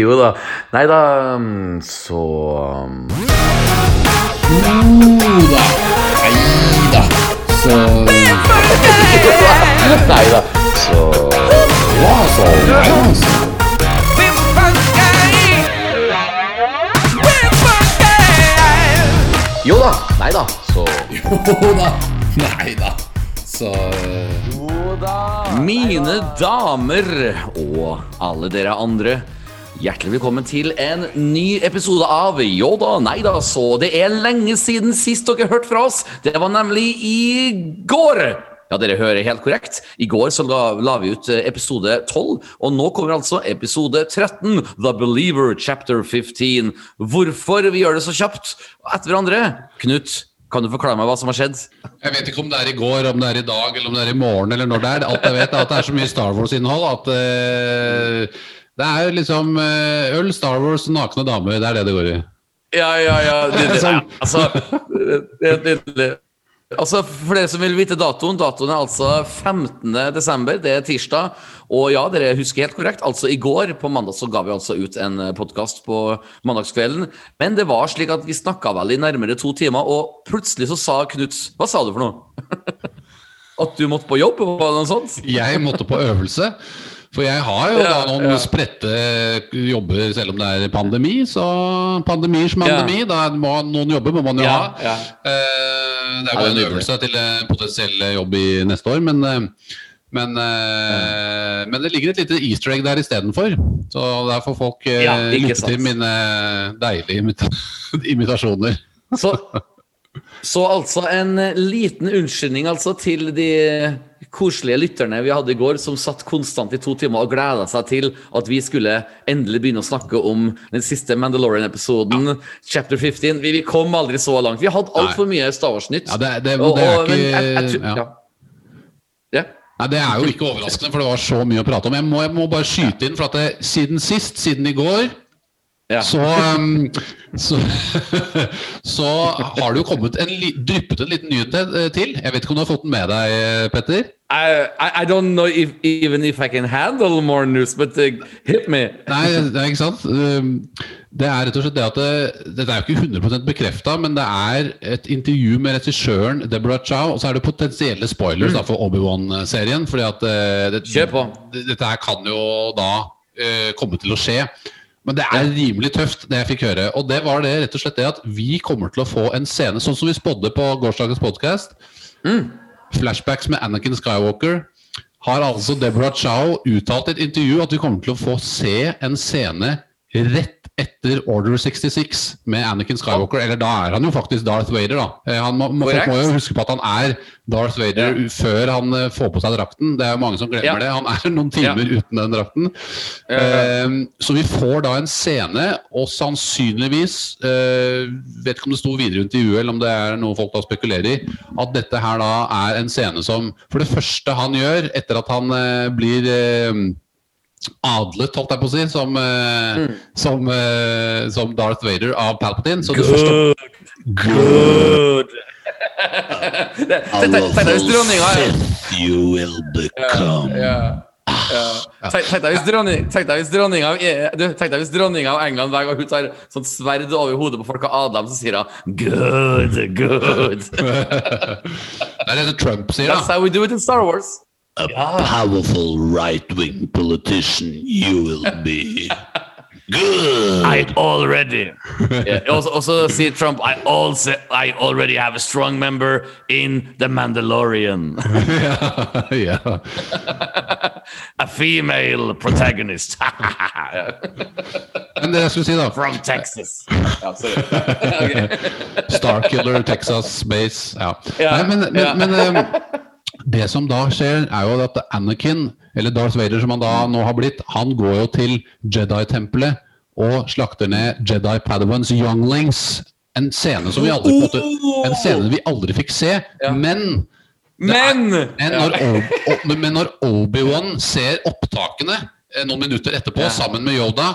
jo da. Nei da, så Jo da. Nei da. Så Nei da, så Ja, så. Jo da. Nei da, så Jo da. Nei da. Så Mine damer og alle dere andre. Hjertelig velkommen til en ny episode av Jo da, nei da, så. Det er lenge siden sist dere hørte fra oss. Det var nemlig i går. Ja, dere hører helt korrekt. I går så la, la vi ut eh, episode 12, og nå kommer altså episode 13, The Believer chapter 15. Hvorfor vi gjør det så kjapt etter hverandre? Knut, kan du forklare meg hva som har skjedd? Jeg vet ikke om det er i går, om det er i dag, eller om det er i morgen, eller når det er. Alt jeg vet, er at det er så mye Star Wars-innhold at uh, det er liksom uh, øl, Star Wars, nakne damer. Det er det det går i. Ja, ja, ja. Det, det, altså, det, det, det, altså, for dere som vil vite datoen, datoen er altså 15. desember, det er tirsdag. Og ja, dere husker helt korrekt, altså i går, på mandag, så ga vi altså ut en podkast på mandagskvelden. Men det var slik at vi snakka vel i nærmere to timer, og plutselig så sa Knut Hva sa du for noe? At du måtte på jobb? Det noe sånt? Jeg måtte på øvelse. For jeg har jo da noen ja. spredte jobber selv om det er pandemi. Så pandemi som pandemi, da må noen jobber må man jo Ja, ha. ja. Eh, det er Ja, bare en øvelse til en potensiell jobb i neste år, men eh, men, eh, men det ligger et lite easter egg der istedenfor. Så der får folk eh, Ja, lytte til mine deilige imita imitasjoner. Så, så altså en eh, liten unnskyldning altså til de koselige lytterne vi hadde i går, som satt konstant i to timer og gleda seg til at vi skulle endelig begynne å snakke om den siste Mandalorian-episoden, chapter 15. Vi, vi kom aldri så langt. Vi hadde altfor mye Star Wars-nytt. Ja, det, det, det er og- ikke jeg- jeg tror- ja. ja. Ja. Nei, Det er jo ikke overraskende, for det var så mye å prate om. Jeg må, må bare skyte inn, for at det, siden sist, siden i går, Ja. så, um, så Så har det jo kommet en li, dryppet en liten nyhet til- til. Jeg vet ikke om du har fått den med deg, Petter? I, I, I don't know if, even if I can handle more news, but uh, hit me. Nei, det er ikke sant. Um, Det er rett og slett det at det, Dette er jo ikke 100 bekrefta, men det er et intervju med regissøren Deborah Chow, og så er det potensielle spoilers da, for Obi-Wan-serien. fordi at eh, det, Kjør på. Dette her kan jo da eh, komme til å skje. Men det er rimelig tøft, det jeg fikk høre. Og det var det rett og slett det at vi kommer til å få en scene, sånn som vi spådde på gårsdagens podkast. Flashbacks med Anakin Skywalker. Har altså Deborah Chow uttalt i et intervju at vi kommer til å få se en scene rett etter Order 66 med Anakin Skywalker. Eller da er han jo faktisk Darth Vader, da. Eh, Han må, må, må jo huske på at han er Darth Vader Ja. før han eh, får på seg drakten. Det er jo mange som glemmer Ja. det. Han er noen timer uten den drakten. Ja. Eh, så vi får da en scene, og sannsynligvis uh, Vet ikke om det sto videre i intervjuet, eller om det er noe folk da spekulerer i. At dette her da er en scene som For det første han gjør etter at han uh, blir adlet, holdt jeg på å si, som, mm. som, eh, som Darth Vader av Palpatine. Så du forstår Good. Det- deg- hvis dronninga you will become. Ja. Ja. Tenk tenk deg hvis dronninga av, eh, England hver gang hun tar sånt sverd over hodet på folk av Adam, så sier hun good, good. Det er det Trump sier, da. That's how we do it in Star Wars. A powerful right-wing politician you will be. Good. I already. Yeah, also, also sier Trump I also I already have a strong member in The Mandalorian. ja. A female protagonist. Men det skulle si, da From Texas. Ok. Starkiller, Texas Base ja. Ja, Nei, men, men, men eh, det som da skjer, er jo at Anakin, eller Darth Vader som han da nå har blitt, han går jo til Jedi-tempelet og slakter ned Jedi Padawans younglings. En scene som vi aldri, måte, en scene vi aldri fikk se, men Men men når, men når Obi-Wan ser opptakene eh, noen minutter etterpå Ja. sammen med Yoda,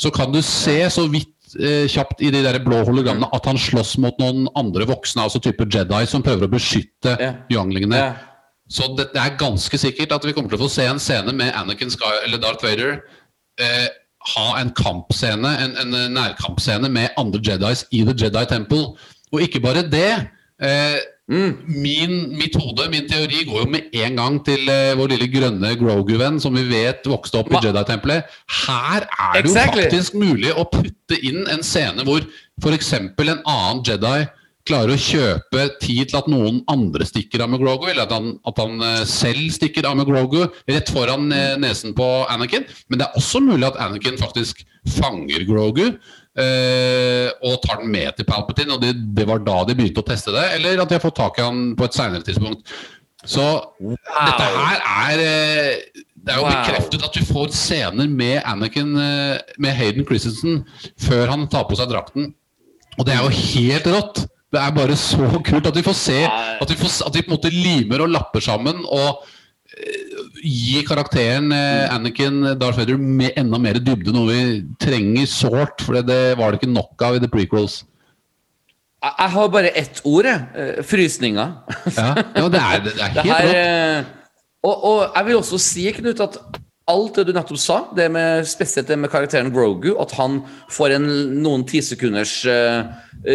så kan du se så vidt eh, kjapt i de der blå hologrammene at han slåss mot noen andre voksne, altså type Jedi, som prøver å beskytte Ja. younglingene. Så det, det er ganske sikkert at vi kommer til å få se en scene med Anakin Sky, eller Darth Vader eh, ha en kampscene, en, en nærkampscene med andre Jedis i The Jedi Temple. Og ikke bare det. Eh, min, mitt hode, min teori, går jo med en gang til eh, vår lille grønne Grogu-venn, som vi vet vokste opp i Jedi-tempelet. Her er det Exactly. jo faktisk mulig å putte inn en scene hvor f.eks. en annen Jedi klarer å kjøpe tid til at noen andre stikker av med Grogu, eller at han, at han eh, selv stikker av med Grogu rett foran eh, nesen på Anakin. Men det er også mulig at Anakin faktisk fanger Grogu eh, og tar den med til Palpatine, og det, det var da de begynte å teste det, eller at de har fått tak i han på et seinere tidspunkt. Så dette her er eh, Det er jo Wow. bekreftet at du får scener med Anakin med Hayden Christensen før han tar på seg drakten. Og det er jo helt rått! Det er bare så kult at vi får se At vi, får, at vi på en måte limer og lapper sammen og gi gir karakteren eh, Anakin Darth Vader med enda mer dybde, noe vi trenger sårt, for det var det ikke nok av i The Prequels. Jeg har bare ett ord, jeg. Frysninga. Frysninger. Ja, ja det, er, det er helt rått. eh, og, og jeg vil også si, Knut, at alt det du nettopp sa, det med, spesielt det med karakteren Grogu, at han får en noen tisekunders uh,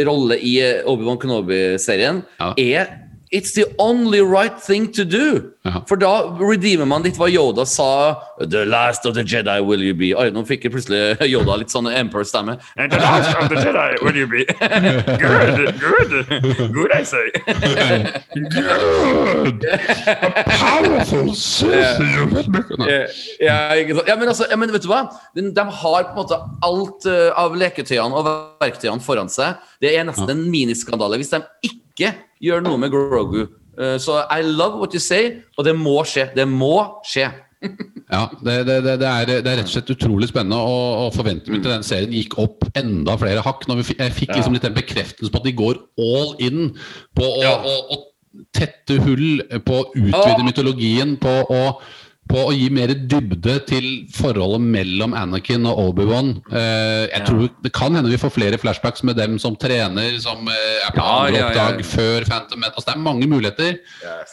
rolle i eh, Obi-Wan Kenobi-serien, Ja. er It's the only right thing to do. Ja. For da redeemer man litt hva Yoda sa. The last of the Jedi will you be. Oi, nå fikk jeg plutselig Yoda litt sånn Emperor-stemme. And the last of the Jedi will you be. good, good. Good, I say. Powerful A powerful yeah. sant? ja, men altså, ja, men vet du hva? De, de har på en måte alt eh, av leketøyene og verktøyene foran seg. Det er nesten en miniskandale hvis de ikke gjør noe med Grogu. Uh, Så I love what you say, og det må skje. Det må skje. Ja, det, det, det, er, det er rett og slett utrolig spennende, og, og forventningene til den serien gikk opp enda flere hakk. Når vi, fikk- jeg fikk liksom litt den bekreftelsen på at de går all in på å, Ja. å, å tette hull, på å utvide mytologien, på å, på å gi mer dybde til forholdet mellom Anakin og Obi-Wan. Eh, jeg Ja. tror Det kan hende vi får flere flashbacks med dem som trener, som eh, er på Ja, andre ja, ja. før Phantom Men. Altså, det er mange muligheter.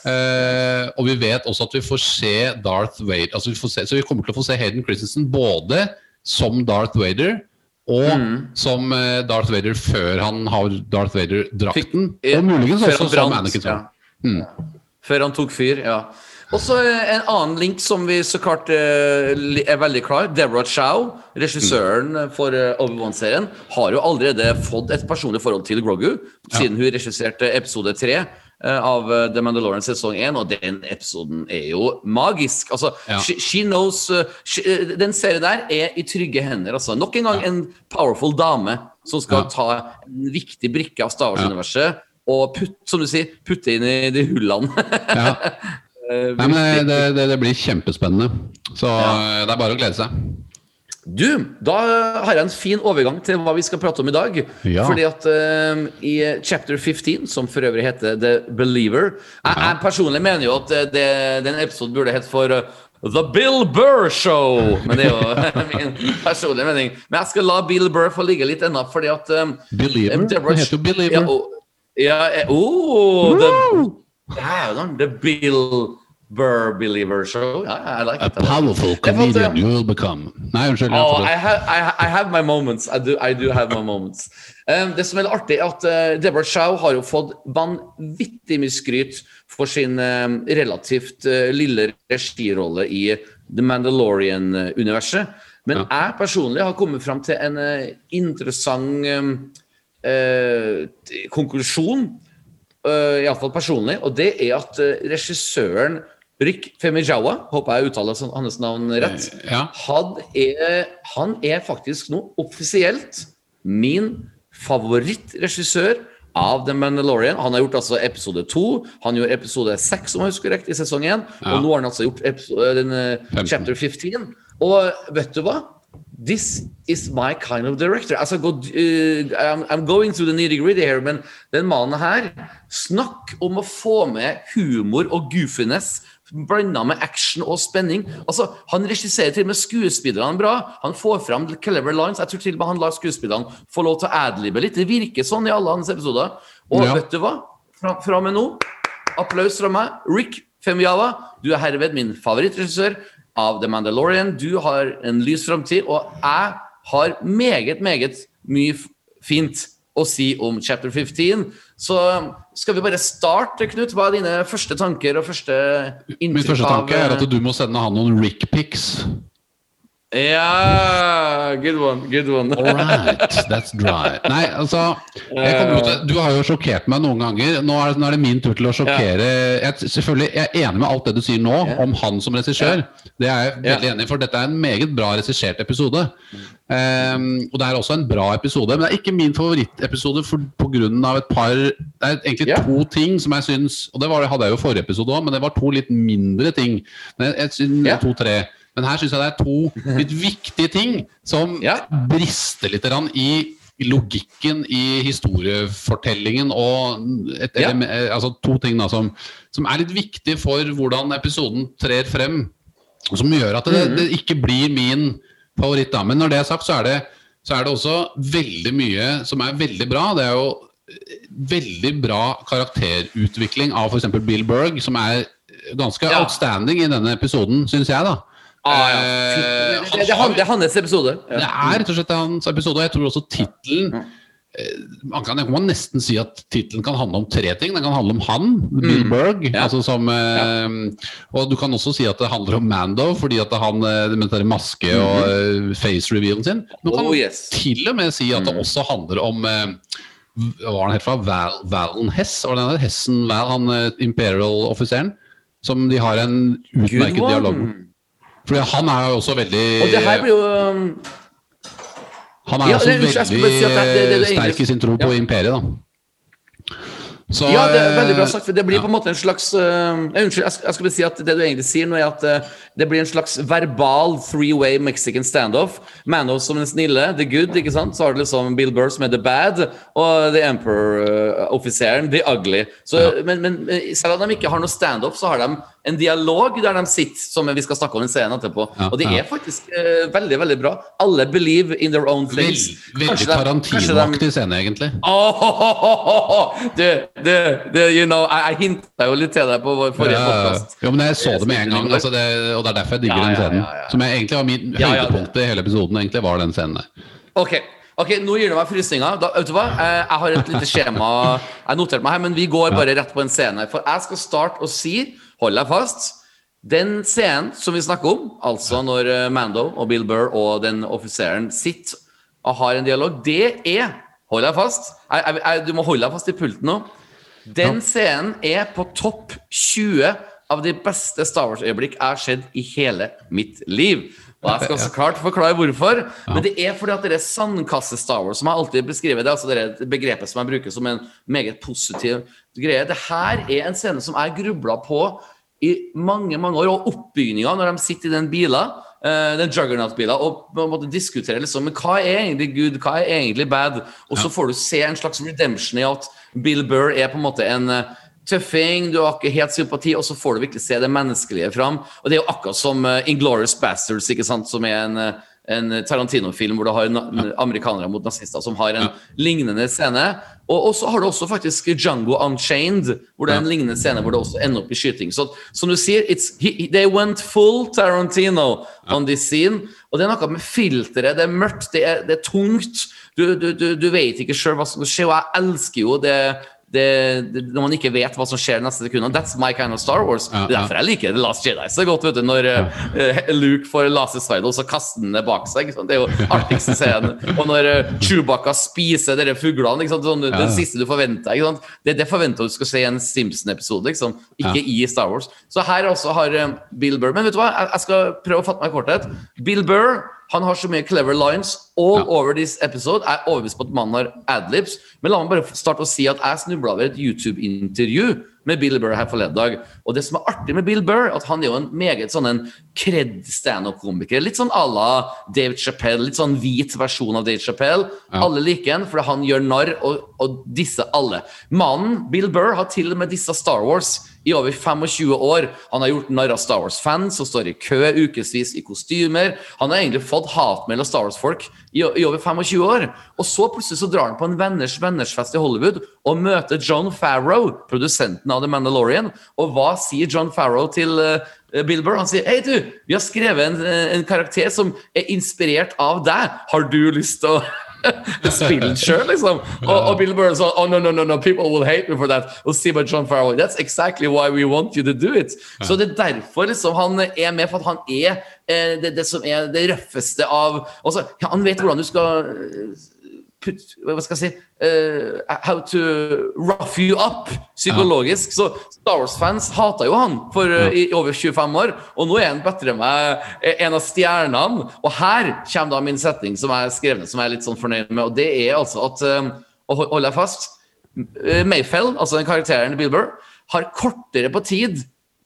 Eh, og vi vet også at vi får se Darth Vader altså vi får se, Så vi kommer til å få se Hayden Christensen både som Darth Vader og Mm. som Darth Vader før han har Darth Vader-drakten. Og muligens også som Anakin. ja. Mm. Før han tok fyr, ja. Og så en annen link som vi så klart eh, er veldig klar. Deborah Chow, regissøren for eh, Obi-Wan-serien, har jo allerede fått et personlig forhold til Grogu, siden hun regisserte episode tre eh, av The Mandalorian sesong 1, og den episoden er jo magisk. Altså, Ja. she, she knows she, Den serien der er i trygge hender. Altså. Nok en gang en powerful dame som skal Ja. ta en viktig brikke av Star Ja. Wars-universet og putte, som du sier, putte inn i de hullene. Eh, Nei, men det, det, det blir kjempespennende. Så Ja. eh, det er bare å glede seg. Du, da har jeg en fin overgang til hva vi skal prate om i dag. Ja. Fordi at eh, i chapter 15, som for øvrig heter The Believer Jeg, jeg personlig mener jo at det, den episoden burde hett for The Bill Burr Show. Men det er jo min personlige mening. Men jeg skal la Bill Burr få ligge litt ennå, fordi at um, Believer? Deborah- Det heter jo Believer. Ja, og, ja, oh, the, Dæven, The Bill Burr Believer Show. I, I like A it. powerful comedian you will become. Nei, unnskyld. Oh. I have, I, I have my moments. I do, I do have my moments. Um, det som er artig, er at uh, Deborah Chow har jo fått vanvittig mye skryt for sin um, relativt uh, lille regirolle i The Mandalorian-universet. Men Ja. jeg personlig har kommet fram til en uh, interessant um, konklusjon, uh, iallfall personlig, og det er at regissøren Rick Femijawa, håper jeg uttaler hans navn rett, Ja. han er, han er faktisk nå offisielt min favorittregissør av The Mandalorian. Han har gjort altså episode to, han gjorde episode seks om jeg husker rett, i sesong én, Ja. og nå har han altså gjort episode, den, eh, 15. chapter 15. Og vet du hva? This is my kind of director. Altså, go, uh, I'm, I'm going through the nitty-gritty here, men den mannen her Snakk om å få med humor og goofiness blanda med action og spenning. Altså, Han regisserer til og med skuespillerne bra. Han får fram clever lines. Jeg tror til og med han lar skuespillerne få lov til å adlibe litt. Det virker sånn i alle hans episoder. Og Ja. vet du hva? Fra, fra med nå, applaus fra meg. Rick Femiala, du er herved min favorittregissør av The Mandalorian. Du har en lys framtid, og jeg har meget, meget mye fint å si om chapter 15. Så skal vi bare starte, Knut? Hva er dine første tanker og første inntrykk Min første tanke er at du må sende han noen Rick pics. Ja Good one. Good one. All right, that's dry. Nei, altså til, Du har jo sjokkert meg noen ganger. Nå er, nå er det min tur til å sjokkere. Jeg, selvfølgelig, jeg er enig med alt det du sier nå Ja. om han som regissør. Det er jeg veldig enig i, for dette er en meget bra regissert episode. Um, og det er også en bra episode, men det er ikke min favorittepisode pga. på grunn av et par Det er egentlig Ja. to ting som jeg syns Og det var, hadde jeg jo i forrige episode òg, men det var to litt mindre ting. Men jeg, jeg Ja. to-tre men her syns jeg det er to litt viktige ting som Ja. brister litt i i logikken i historiefortellingen og et Ja. eh, altså to ting da som, som er litt viktig for hvordan episoden trer frem. Og som gjør at det, Mhm. det ikke blir min favoritt. da Men når det er sagt, så er det, så er det også veldig mye som er veldig bra. Det er jo eh, veldig bra karakterutvikling av f.eks. Bill Berg, som er ganske Ja. outstanding i denne episoden, syns jeg, da. Ah, ja. Eh, det, det, det, er det hans episode. det er rett og slett hans episode, og jeg tror også tittelen eh, man kan, man nesten si at tittelen kan handle om tre ting. Den kan handle om han, Bill Berg. Ja. Altså som, ja. Og du kan også si at det handler om Mando, fordi at han eh, med den maske og eh, face revealen sin. Du kan Oh, yes. til og med si at det også handler om eh, Hva var han helt fra? Val, Valen Hess? Var det? Hessen Val, han eh, Imperial-offiseren? Som de har en utmerket dialog med. Fordi han er jo også veldig Og det her blir jo um, han er Ja, også bare veldig si det- det- det- det sterk i sin tro på Ja. imperiet, da. Så, Ja, det er veldig bra sagt. for Det blir ja. på en måte en slags uh, Unnskyld, jeg, jeg skulle si at det du egentlig sier nå, er at uh, det blir en slags verbal three-way Mexican standoff. Mano som den snille, the good, ikke sant? Så har du liksom Bill Burr som er the bad, og the Emperor-offiseren, the ugly. Så, men, men eh, selv om de ikke har noe standoff, så har de en dialog der de sitter, som vi skal snakke om i scenen etterpå. Ja, og det ja. er faktisk eh, veldig, veldig bra. Alle believe in their own things. veldig Kanskje de- de- Tarantino-aktig Oh, oh, Åh, du, du, du, you know, jeg, jeg hinta jo litt til deg på vår forrige Ja, podcast. jo, men jeg så det med en gang, altså det, og det er derfor jeg digger Ja, den scenen. ja, ja. Som jeg egentlig var min Ja, ja, høydepunkt i hele episoden, egentlig var den scenen der. Ok, ok, nå gir det meg frysninger. Da, vet du hva? Eh, Jeg har et lite skjema jeg noterte meg her, men vi går bare rett på en scene. For jeg skal starte å si, hold deg fast, den scenen som vi snakker om, altså når eh, Mando og Bill Burr og den offiseren sitter og har en dialog, det er Hold deg fast. Jeg, jeg, jeg, du må holde deg fast i pulten nå. Den scenen er på topp 20 av de beste Star Wars-øyeblikk jeg har sett i hele mitt liv. Og jeg skal så klart forklare hvorfor. Men det er fordi at det er sandkasse-Star Wars, som jeg alltid beskriver, det altså det begrepet som jeg bruker som en meget positiv greie. Det her er en scene som jeg grubla på i mange mange år, og oppbygninga når de sitter i den bilen, eh, den Juggernaut-bilen, og måte diskuterer liksom Men hva er egentlig good, hva er egentlig bad? Og så får du se en slags redemption i at Bill Burr er på en måte en eh, tøffing, du har ikke helt sympati, og så får du virkelig se det menneskelige fram. Og det er jo akkurat som uh, Inglorious Bastards, ikke sant, som er en, eh, en Tarantino-film hvor du har amerikanere mot nazister som har en lignende scene. Og, og så har du også faktisk Django Unchained, hvor det er en Ja. lignende scene hvor det også ender opp i skyting. Så som du sier, it's, he, they went full Tarantino on this scene. Og det er noe med filteret, det er mørkt, det er, det er tungt. Du, du, du, du vet ikke sjøl hva som skjer. og jeg elsker jo det, det, det når man ikke vet hva som skjer neste sekund. Og That's my kind of Star Wars. Ja, det er ja. derfor jeg liker The Last Jedi så godt. vet du Når uh, Luke får lasersverdet, og så kaster han det bak seg. Det er jo artigste scenen. Og når uh, Chewbacca spiser dere fuglene. Sånn, Ja, Den siste du forventer. Det, det forventer du skal se i en Simpson-episode, liksom. ikke i Star Wars. Så her også har uh, Bill Burr Men vet du hva, jeg, jeg skal prøve å fatte meg i korthet. Bill Burr han har så mye clever lines all Ja. over this episode. Jeg er overbevist på at mannen har adlibs. Men la meg bare starte å si at jeg snubla over et YouTube-intervju med Bill Burr her forleden dag. Og det som er artig med Bill Burr, at han er jo en meget sånn en kred standup-komiker. Litt sånn à la David Chappelle. Litt sånn hvit versjon av David Chappelle. Ja. Alle liker han, fordi han gjør narr og, og disse alle. Mannen, Bill Burr, har til og med dissa Star Wars i over 25 år. Han har gjort narr av Star Wars-fans og står i kø ukevis i kostymer. Han har egentlig fått hatmail av Star Wars-folk i, i over 25 år. Og så plutselig så drar han på en venners vennersfest i Hollywood og møter John Farrow, produsenten av The Mandalorian. Og hva sier John Farrow til uh, Bill Burr? Han sier Hei, du, vi har skrevet en, en karakter som er inspirert av deg. Har du lyst til å spille sjøl, liksom. Og, og Bill Burr sa oh, no, no, no, no, people will hate me for that. Og si bare John Farrell, that's exactly why we want you to do it. Så det er derfor liksom, han er med, for at han er eh, det, det som er det røffeste av altså, Han vet hvordan du skal put, hva skal jeg si uh, How to rough you up psykologisk. Så Star Wars-fans hata jo han for uh, i over 25 år, og nå er han bedre meg en av stjernene. Og her kommer da min setning som jeg skrev ned, som jeg er litt sånn fornøyd med, og det er altså at um, Og hold deg fast. Mayfell, altså den karakteren Bill Burr, har kortere på tid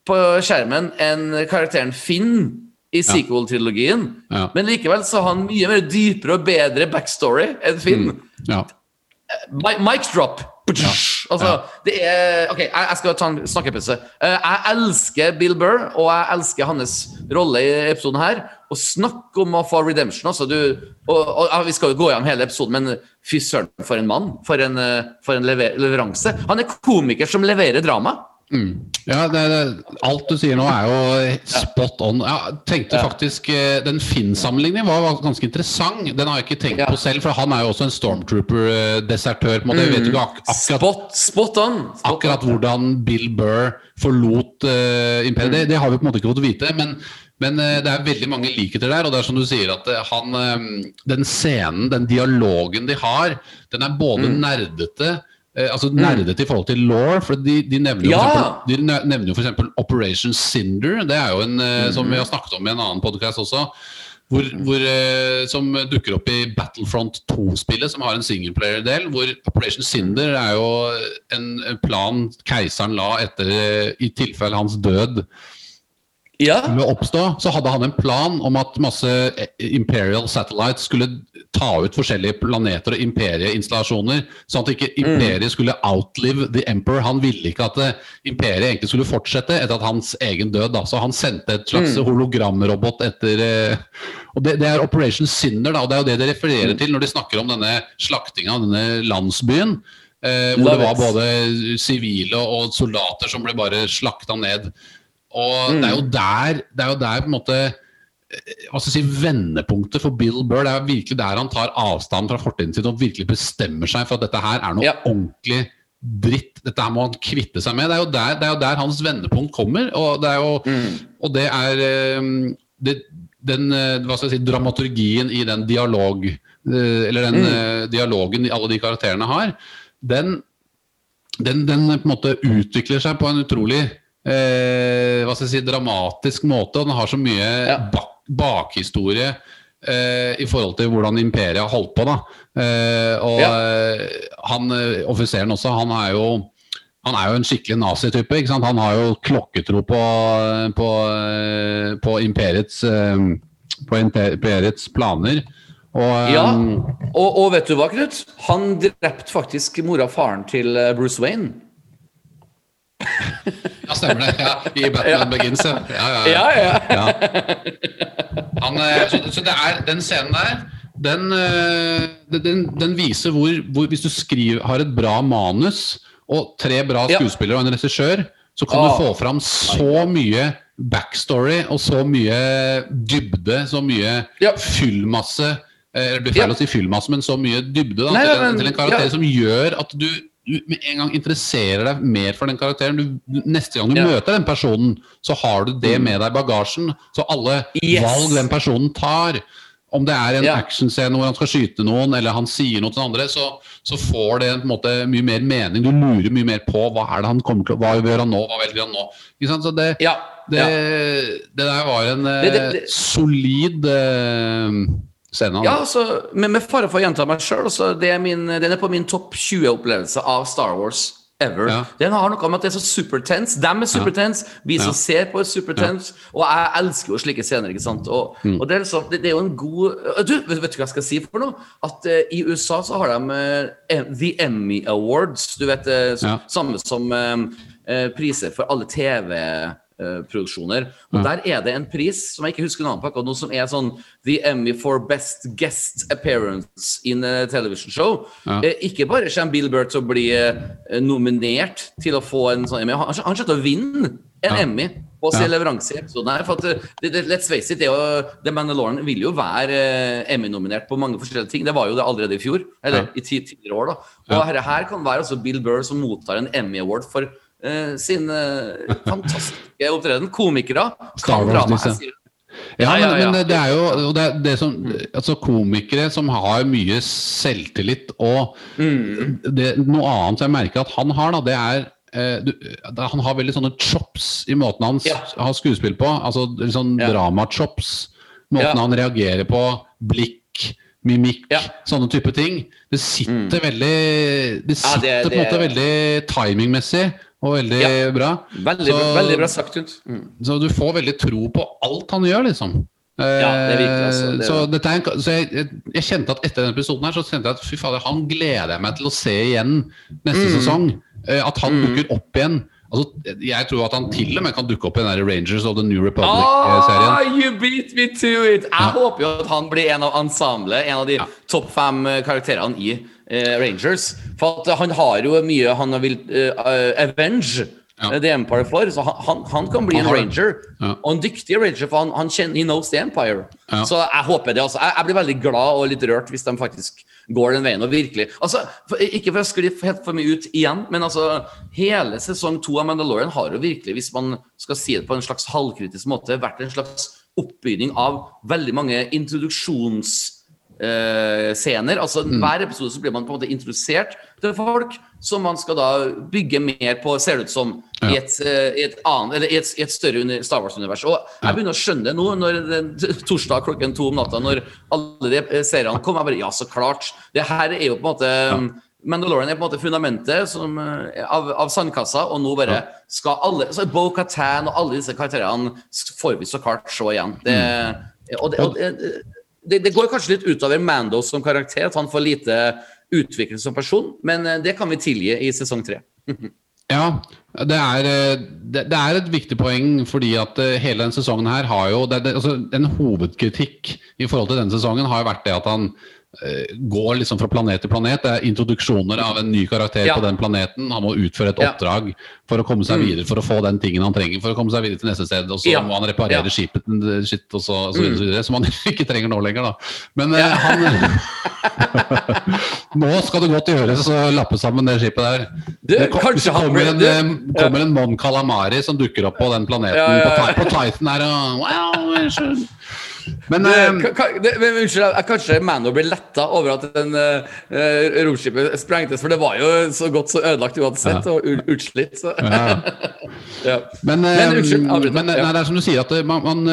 på skjermen enn karakteren Finn i sequel-trilogien. Ja. Men likevel så har han mye mer dypere og bedre backstory enn Finn. Ja. Mic drop. Altså, det er OK, jeg, jeg skal ta en snakkepause. Eh, jeg elsker Bill Burr, og jeg elsker hans rolle i episoden her. Og snakk om å få redemption. Altså, du, og, og, ja, vi skal jo gå gjennom hele episoden, men fy søren, for en mann. For en, eh, for en lever leveranse. Han er komiker som leverer drama. Ja, det, det, alt du sier nå er jo spot on. Jeg tenkte faktisk eh, Den Finn-sammenligningen var, ganske interessant. Den har jeg ikke tenkt Ja. på selv, for han er jo også en stormtrooper-desertør. jo ikke ak akkurat, Spot, on. Spot akkurat on. hvordan Bill Burr forlot uh, imperiet. Det, det har vi på en måte ikke fått vite. Men, men uh, det er veldig mange likheter der. Og det er som du sier at uh, han eh, Den scenen, den dialogen de har, den er både Mm. nerdete eh, altså Nerdete i forhold til law, for de, de nevner jo Ja. for eksempel- de nevner jo f.eks. Operation Cinder. Det er jo en eh, som Mm. vi har snakket om i en annen podkast også. Hvor, hvor, eh, som dukker opp i Battlefront 2-spillet, som har en singleplayer-del. Hvor Operation Cinder er jo en plan keiseren la etter, eh, i tilfelle hans død Ja. skulle oppstå, så hadde han en plan om at masse eh, Imperial Satellites skulle ta ut forskjellige planeter og imperieinstallasjoner, sånn at ikke imperiet skulle outlive the emperor. Han ville ikke at eh, imperiet egentlig skulle fortsette etter at hans egen død. Da. Så han sendte et slags hologramrobot etter eh, og det, det er Operation Sinner, da, og det er jo det de refererer til når de snakker om denne slaktinga av denne landsbyen. Eh, hvor Love det var it. både sivile og soldater som ble bare slakta ned. Og det er jo der det er jo der på en måte eh, hva skal jeg si, vendepunktet for Bill Burr. Det er virkelig der han tar avstand fra fortiden sin og virkelig bestemmer seg for at dette her er noe Ja. ordentlig dritt. Dette her må han kvitte seg med. Det er jo der, det er jo der hans vendepunkt kommer. Og det er jo og det er eh, det, den eh, hva skal jeg si, dramaturgien i den dialog Eller den mm. dialogen alle de karakterene har, den, den, den på en måte utvikler seg på en utrolig eh, hva skal jeg si, dramatisk måte. Og den har så mye Ja. bak, bakhistorie eh, i forhold til hvordan imperiet har holdt på. da. Eh, og Ja. eh, han eh, offiseren også, han er jo han er jo en skikkelig nazitype. ikke sant? Han har jo klokketro på, på, eh, på imperiets, på imperiets planer. Og, Ja, og, og vet du hva, Knut? Han drepte faktisk mora og faren til Bruce Wayne. ja, stemmer det. Ja, I Batman Begins, ja. ja, ja. Han, eh, så, så det er den scenen der den, eh, den, den viser hvor, hvor Hvis du skriver, har et bra manus og tre bra skuespillere og en regissør, så kan Ah. du få fram så mye backstory og så mye dybde, så mye fyllmasse Det blir feil å si fyllmasse, men så mye dybde da, Nei, til, nei, en, til en karakter som gjør at du, du med en gang interesserer deg mer for den karakteren. Du, du- neste gang du Ja. møter den personen, så har du det med deg i bagasjen. Så alle Yes. valg den personen tar, om det er en Ja. actionscene hvor han skal skyte noen, eller han sier noe til den andre, så, så får det på en måte mye mer mening. Du lurer mye mer på hva er det han kommer til Hva gjør han nå? Hva velger han nå? Så det, Ja, det, det der var en eh, solid eh, scene. Ja, altså, med, med fare for å gjenta meg sjøl, den er på min topp 20-opplevelse av Star Wars ever. Ja. Den har noe med at det er så supertense. Dem er supertense, vi som Ja. ser på er supertense. Og jeg elsker jo slike scener, ikke sant. Og, Mm. og det, er liksom, det, det er jo en god Du, vet, du hva jeg skal si for noe? At uh, i USA så har de uh, The Emmy Awards. Du vet, uh, så, Ja. samme som priser for alle TV-produksjoner. Og der er det en pris som jeg ikke husker navnet på akkurat nå, som er sånn The Emmy for Best Guest Appearance in a Television Show. Ja. Eh, ikke bare kommer Bill Burr til å bli eh, nominert til å få en sånn Emmy, han, han kommer til å vinne en Ja. Emmy på sin Ja. leveranse i episoden her. For at, eh, det, det, let's face it, det jo, The Mandalorian vil jo være eh, Emmy-nominert på mange forskjellige ting. Det var jo det allerede i fjor, eller Ja. i ti tidligere år. da. Og her, her kan være altså Bill Burr som mottar en Emmy Award for eh, sin eh, fantastiske opptreden. Komikere. Kan dra disse. sier. Ja, men, men det, er jo det, er det som, altså Komikere som har mye selvtillit og Mm. det, Noe annet jeg merker at han har, da, det er eh, du, Han har veldig sånne chops i måten han Ja. har skuespill på. Altså sånn Ja. dramachops. Måten Ja. han reagerer på. Blikk, mimikk, Ja. sånne type ting. Det sitter veldig Det Ja, sitter det- på en måte det- veldig timingmessig og veldig Ja. bra. Veldig, Så- veldig bra sagt, Hunt. Mm. så du får veldig tro på alt han gjør, liksom. Ja, det virker, altså. Eh, Det- så en, så jeg, jeg, jeg kjente at etter denne episoden her, så kjente jeg at fy fader, han gleder jeg meg til å se igjen neste Mm. sesong. Eh, At han dukker opp igjen. Altså, jeg tror at han til og med kan dukke opp i den der Rangers of the New Republic-serien. Ah, you beat me to it! Jeg håper jo at han blir en av ensemblet, en av de topp fem eh, karakterene i eh, Rangers. For at han har jo mye han vil eh, avenge. Ja. The Empire for, så han, han, kan bli Han en ranger. Ja. Og en dyktig ranger, for han, han kjenner He knows the Empire. Ja. Så jeg håper det. altså. Jeg, jeg blir veldig glad og litt rørt hvis de faktisk går den veien. og virkelig, altså, for, Ikke for å skli helt for mye ut igjen, men altså, hele sesong to av Mandalorian har jo virkelig, hvis man skal si det på en slags halvkritisk måte, vært en slags oppbygning av veldig mange introduksjonsscener. altså Hver episode så blir man på en måte introdusert til folk som man skal da bygge mer på, ser det ut som, i, et, uh, i, et annet, eller i, et, i et større Star Wars-univers. Og jeg begynner å skjønne det nå, når det, torsdag klokken to om natta, når alle de eh, seriene kom. Jeg bare, ja, så klart. Det her er jo på en måte Mandalorian er på en måte fundamentet som, eh, av, av sandkassa, og nå bare skal alle så Bo Katan og alle disse karakterene får vi så klart se igjen. Det, og det, og det, det, det går kanskje litt utover Mando som karakter, at han får lite utvikling som person, men eh, det kan vi tilgi i sesong tre. Ja, det er, eh, det, det er et viktig poeng, fordi at eh, hele denne sesongen her har jo altså, En hovedkritikk i forhold til denne sesongen har jo vært det at han går liksom fra planet til planet. Det er introduksjoner av en ny karakter Ja. på den planeten. Han må utføre et Ja. oppdrag for å komme seg videre, for å få den tingen han trenger for å komme seg videre til neste sted. Og så Ja. må han reparere Ja. skipet sitt og så, og så videre, mm. så videre, som han ikke trenger nå lenger, da. Men eh, han Nå skal det godt gjøres å lappe sammen det skipet der. Du, det kom, kanskje han kommer, en, du- eh, kommer en Mon Calamari som dukker opp på den planeten Ja, ja, ja. På, på Titan her og wow, Men Det, eh, ka- det, men, unnskyld, kanskje Mano blir letta over at den uh, romskipet sprengtes, for det var jo så godt så ødelagt uansett, og utslitt. Så. ja. Men, Men eh, unnskyld, avbryt. men, Ja. nei, det er som du sier, at eh, man, man,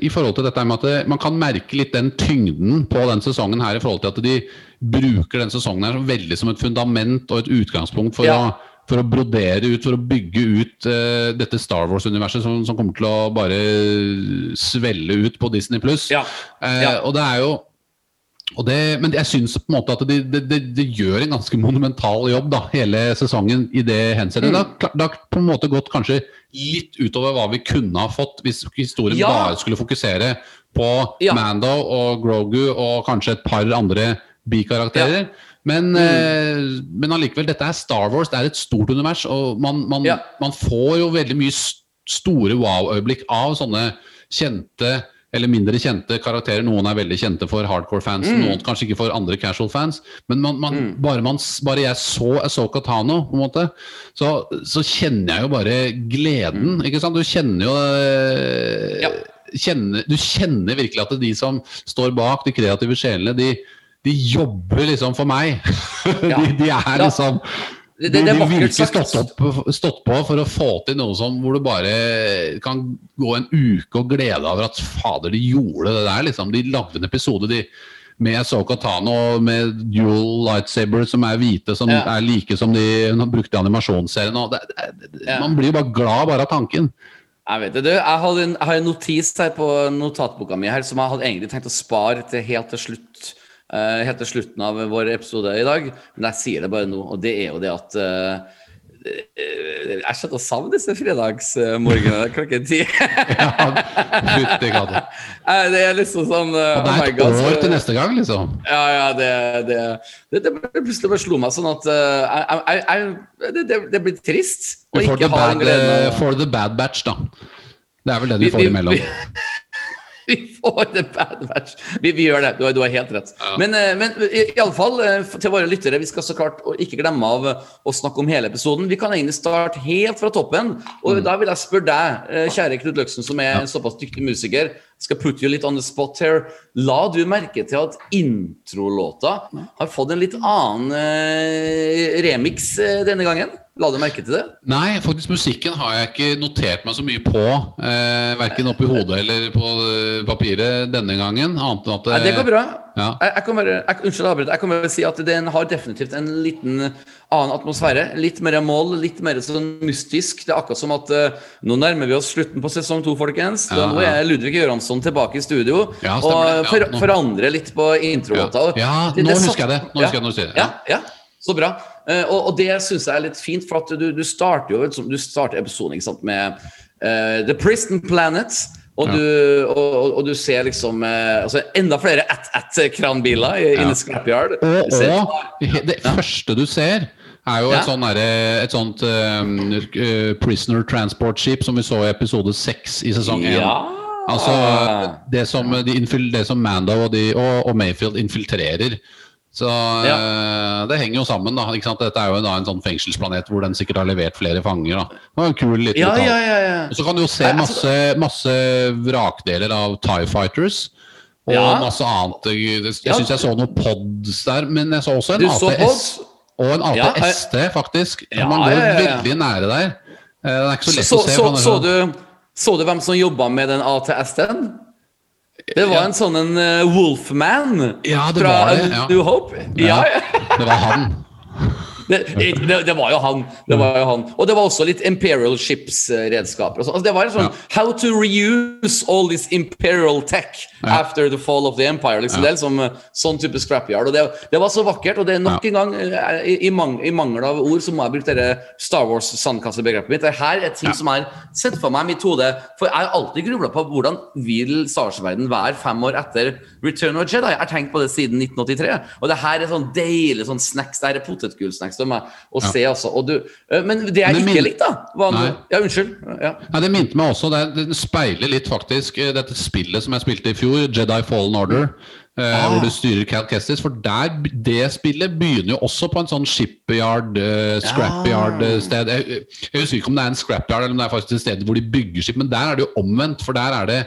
i forhold til dette med at man kan merke litt den tyngden på den sesongen her, i forhold til at de bruker den sesongen her som veldig som et fundament og et utgangspunkt for, Ja. å, for å brodere ut, for å bygge ut uh, dette Star Wars-universet som, som kommer til å bare svelle ut på Disney pluss. Ja. Ja. og det er jo og det, men jeg syns på en måte at de, de, de, de gjør en ganske monumental jobb da, hele sesongen i det henseendet. Det, har- det har på en måte gått kanskje litt utover hva vi kunne ha fått hvis historien Ja. bare skulle fokusere på Ja. Mando og Grogu og kanskje et par andre bikarakterer. Men, Mm. eh, men allikevel, dette er Star Wars, det er et stort univers, og man, man, Ja. man får jo veldig mye store wow-øyeblikk av sånne kjente eller mindre kjente karakterer. Noen er veldig kjente for hardcore-fansen, noen kanskje ikke for andre casual fans. Men man, man, bare, man, bare jeg så Asoka Tano, på en måte, så, så kjenner jeg jo bare gleden. ikke sant? Du kjenner jo eh, Ja. kjenner, Du kjenner virkelig at de som står bak, de kreative sjelene, de, de jobber liksom for meg. Ja. de, de er liksom Det, de det, det er de vakkert virkelig stått, opp, stått på for å få til noe som hvor du bare kan gå en uke og glede over at fader, de gjorde det der. liksom. De lagde en episode. De med Soka Tano med dual lightsaber som er hvite, som Ja. er like som de hun har brukt i animasjonsserien. Det, Ja. Man blir jo bare glad bare av tanken. Jeg vet det, du. Jeg, har en, jeg har en notis her på notatboka mi her som jeg hadde egentlig tenkt å spare til helt til slutt. Eh, helt til slutten av vår episode i dag. Men jeg sier det bare nå, og det er jo det at uh, Jeg kjenner å savne disse fredagsmorgenene klokken ti. Det er liksom sånn uh, det oh er et oh år til neste gang, liksom. Ja, ja, det Det, det, det plutselig bare slo meg sånn at uh, jeg, jeg, jeg, det, det, blir trist Du får the bad, the bad batch, da. Det er vel det du Vi- får vi- imellom. vi- Vi får det bad batch. Vi, vi gjør det. Du du har helt rett. Men, eh, men i- iallfall eh, til våre lyttere, vi skal så klart ikke glemme av eh, å snakke om hele episoden. Vi kan egentlig starte helt fra toppen. Og Mm. da vil jeg spørre deg, kjære Knut Løksen, som er en såpass dyktig musiker, skal put you litt on the spot here. La du merke til at introlåta har fått en litt annen remix denne gangen? La du merke til det? Nei, faktisk musikken har jeg ikke notert meg så mye på. Eh, verken oppi hodet eller på eh, papiret denne gangen. Annet enn at Nei, det går bra. Ja. Jeg, jeg, kan bare, jeg, unnskyld, avbryt. Jeg kan bare si at den har definitivt en liten annen atmosfære. Litt mer mål, litt mer sånn mystisk. Det er akkurat som at eh, nå nærmer vi oss slutten på sesong to, folkens. Ja, nå er Ludvig Göransson tilbake i studio Ja, og. For, nå- forandrer litt på introlåta. Ja, Ja, det- nå husker jeg det. Nå husker jeg det. Ja, ja, så bra. Eh, og, og det syns jeg er litt fint, for at du, du starter jo du starter episoden sant, med uh, The Prison Planet. Og, Ja. du, og, og, du ser liksom eh, altså enda flere at-at-kranbiler Ja. inne i Scrapyard. Og, og det første du ser, er jo Ja. et, sånn et sånt um, uh, prisoner transport ship som vi så i episode seks i sesong én. Altså det som, de det som Mando og, de, og Mayfield infiltrerer. Så eh, det henger jo sammen, da. Ikke sant? Dette er jo da en sånn fengselsplanet hvor den sikkert har levert flere fanger. da. Det var en kul liten Ja, ja, ja, ja. Og så kan du jo se altså- masse, masse vrakdeler av Tie Fighters. Og Ja. masse annet. Jeg, Ja. syns jeg så noen pods der, men jeg så også en Du ATS. Og en Ja, ATST, faktisk. Ja, Man går ja, ja, ja. veldig nære der. Eh, Den er ikke så lett Så, å se. så, så, så, sånn- du, så du hvem som jobba med den ATS-en? Det var Ja. en sånn en eh, Wolfman Ja, det fra var det, ja. New Hope. Ja, ja. Det var han. Det, det, det var han. Det var jo han. Og det var også litt Imperial Ships-redskaper. Altså, det var en sånn Ja. How to reuse all this Imperial tech Ja. after the fall of the Empire. Liksom. Det er liksom eh, sånn type scrapyard. Og det, det var så vakkert. Og det er nok en gang, eh, i, i, mang, i mangel av ord, så må jeg bruke dette Star Wars-sandkassebegrepet mitt. Det her er ting Ja. som har sett for meg i mitt hode. For jeg har alltid grubla på hvordan vil Star Wars-verden være fem år etter Return of the Jedi. Jeg har tenkt på det siden 1983. Og det her er sånn deilig sånn snacks. Det her er potetgullsnacks for meg å se, altså. Og du, eh, men det jeg ikke likte, da var Nei. Ja, unnskyld. Ja. Nei, Det minte meg også, det, det speiler litt faktisk eh, dette spillet som jeg spilte i fjor, Jedi Fallen Order. eh, Ah. Hvor du styrer Cal Kestis. For der, det spillet begynner jo også på en sånn shipyard, uh, scrapyard-sted. Jeg, jeg husker ikke om det er en scrapyard eller om det er faktisk et sted hvor de bygger skip, men der er det jo omvendt. For der er det,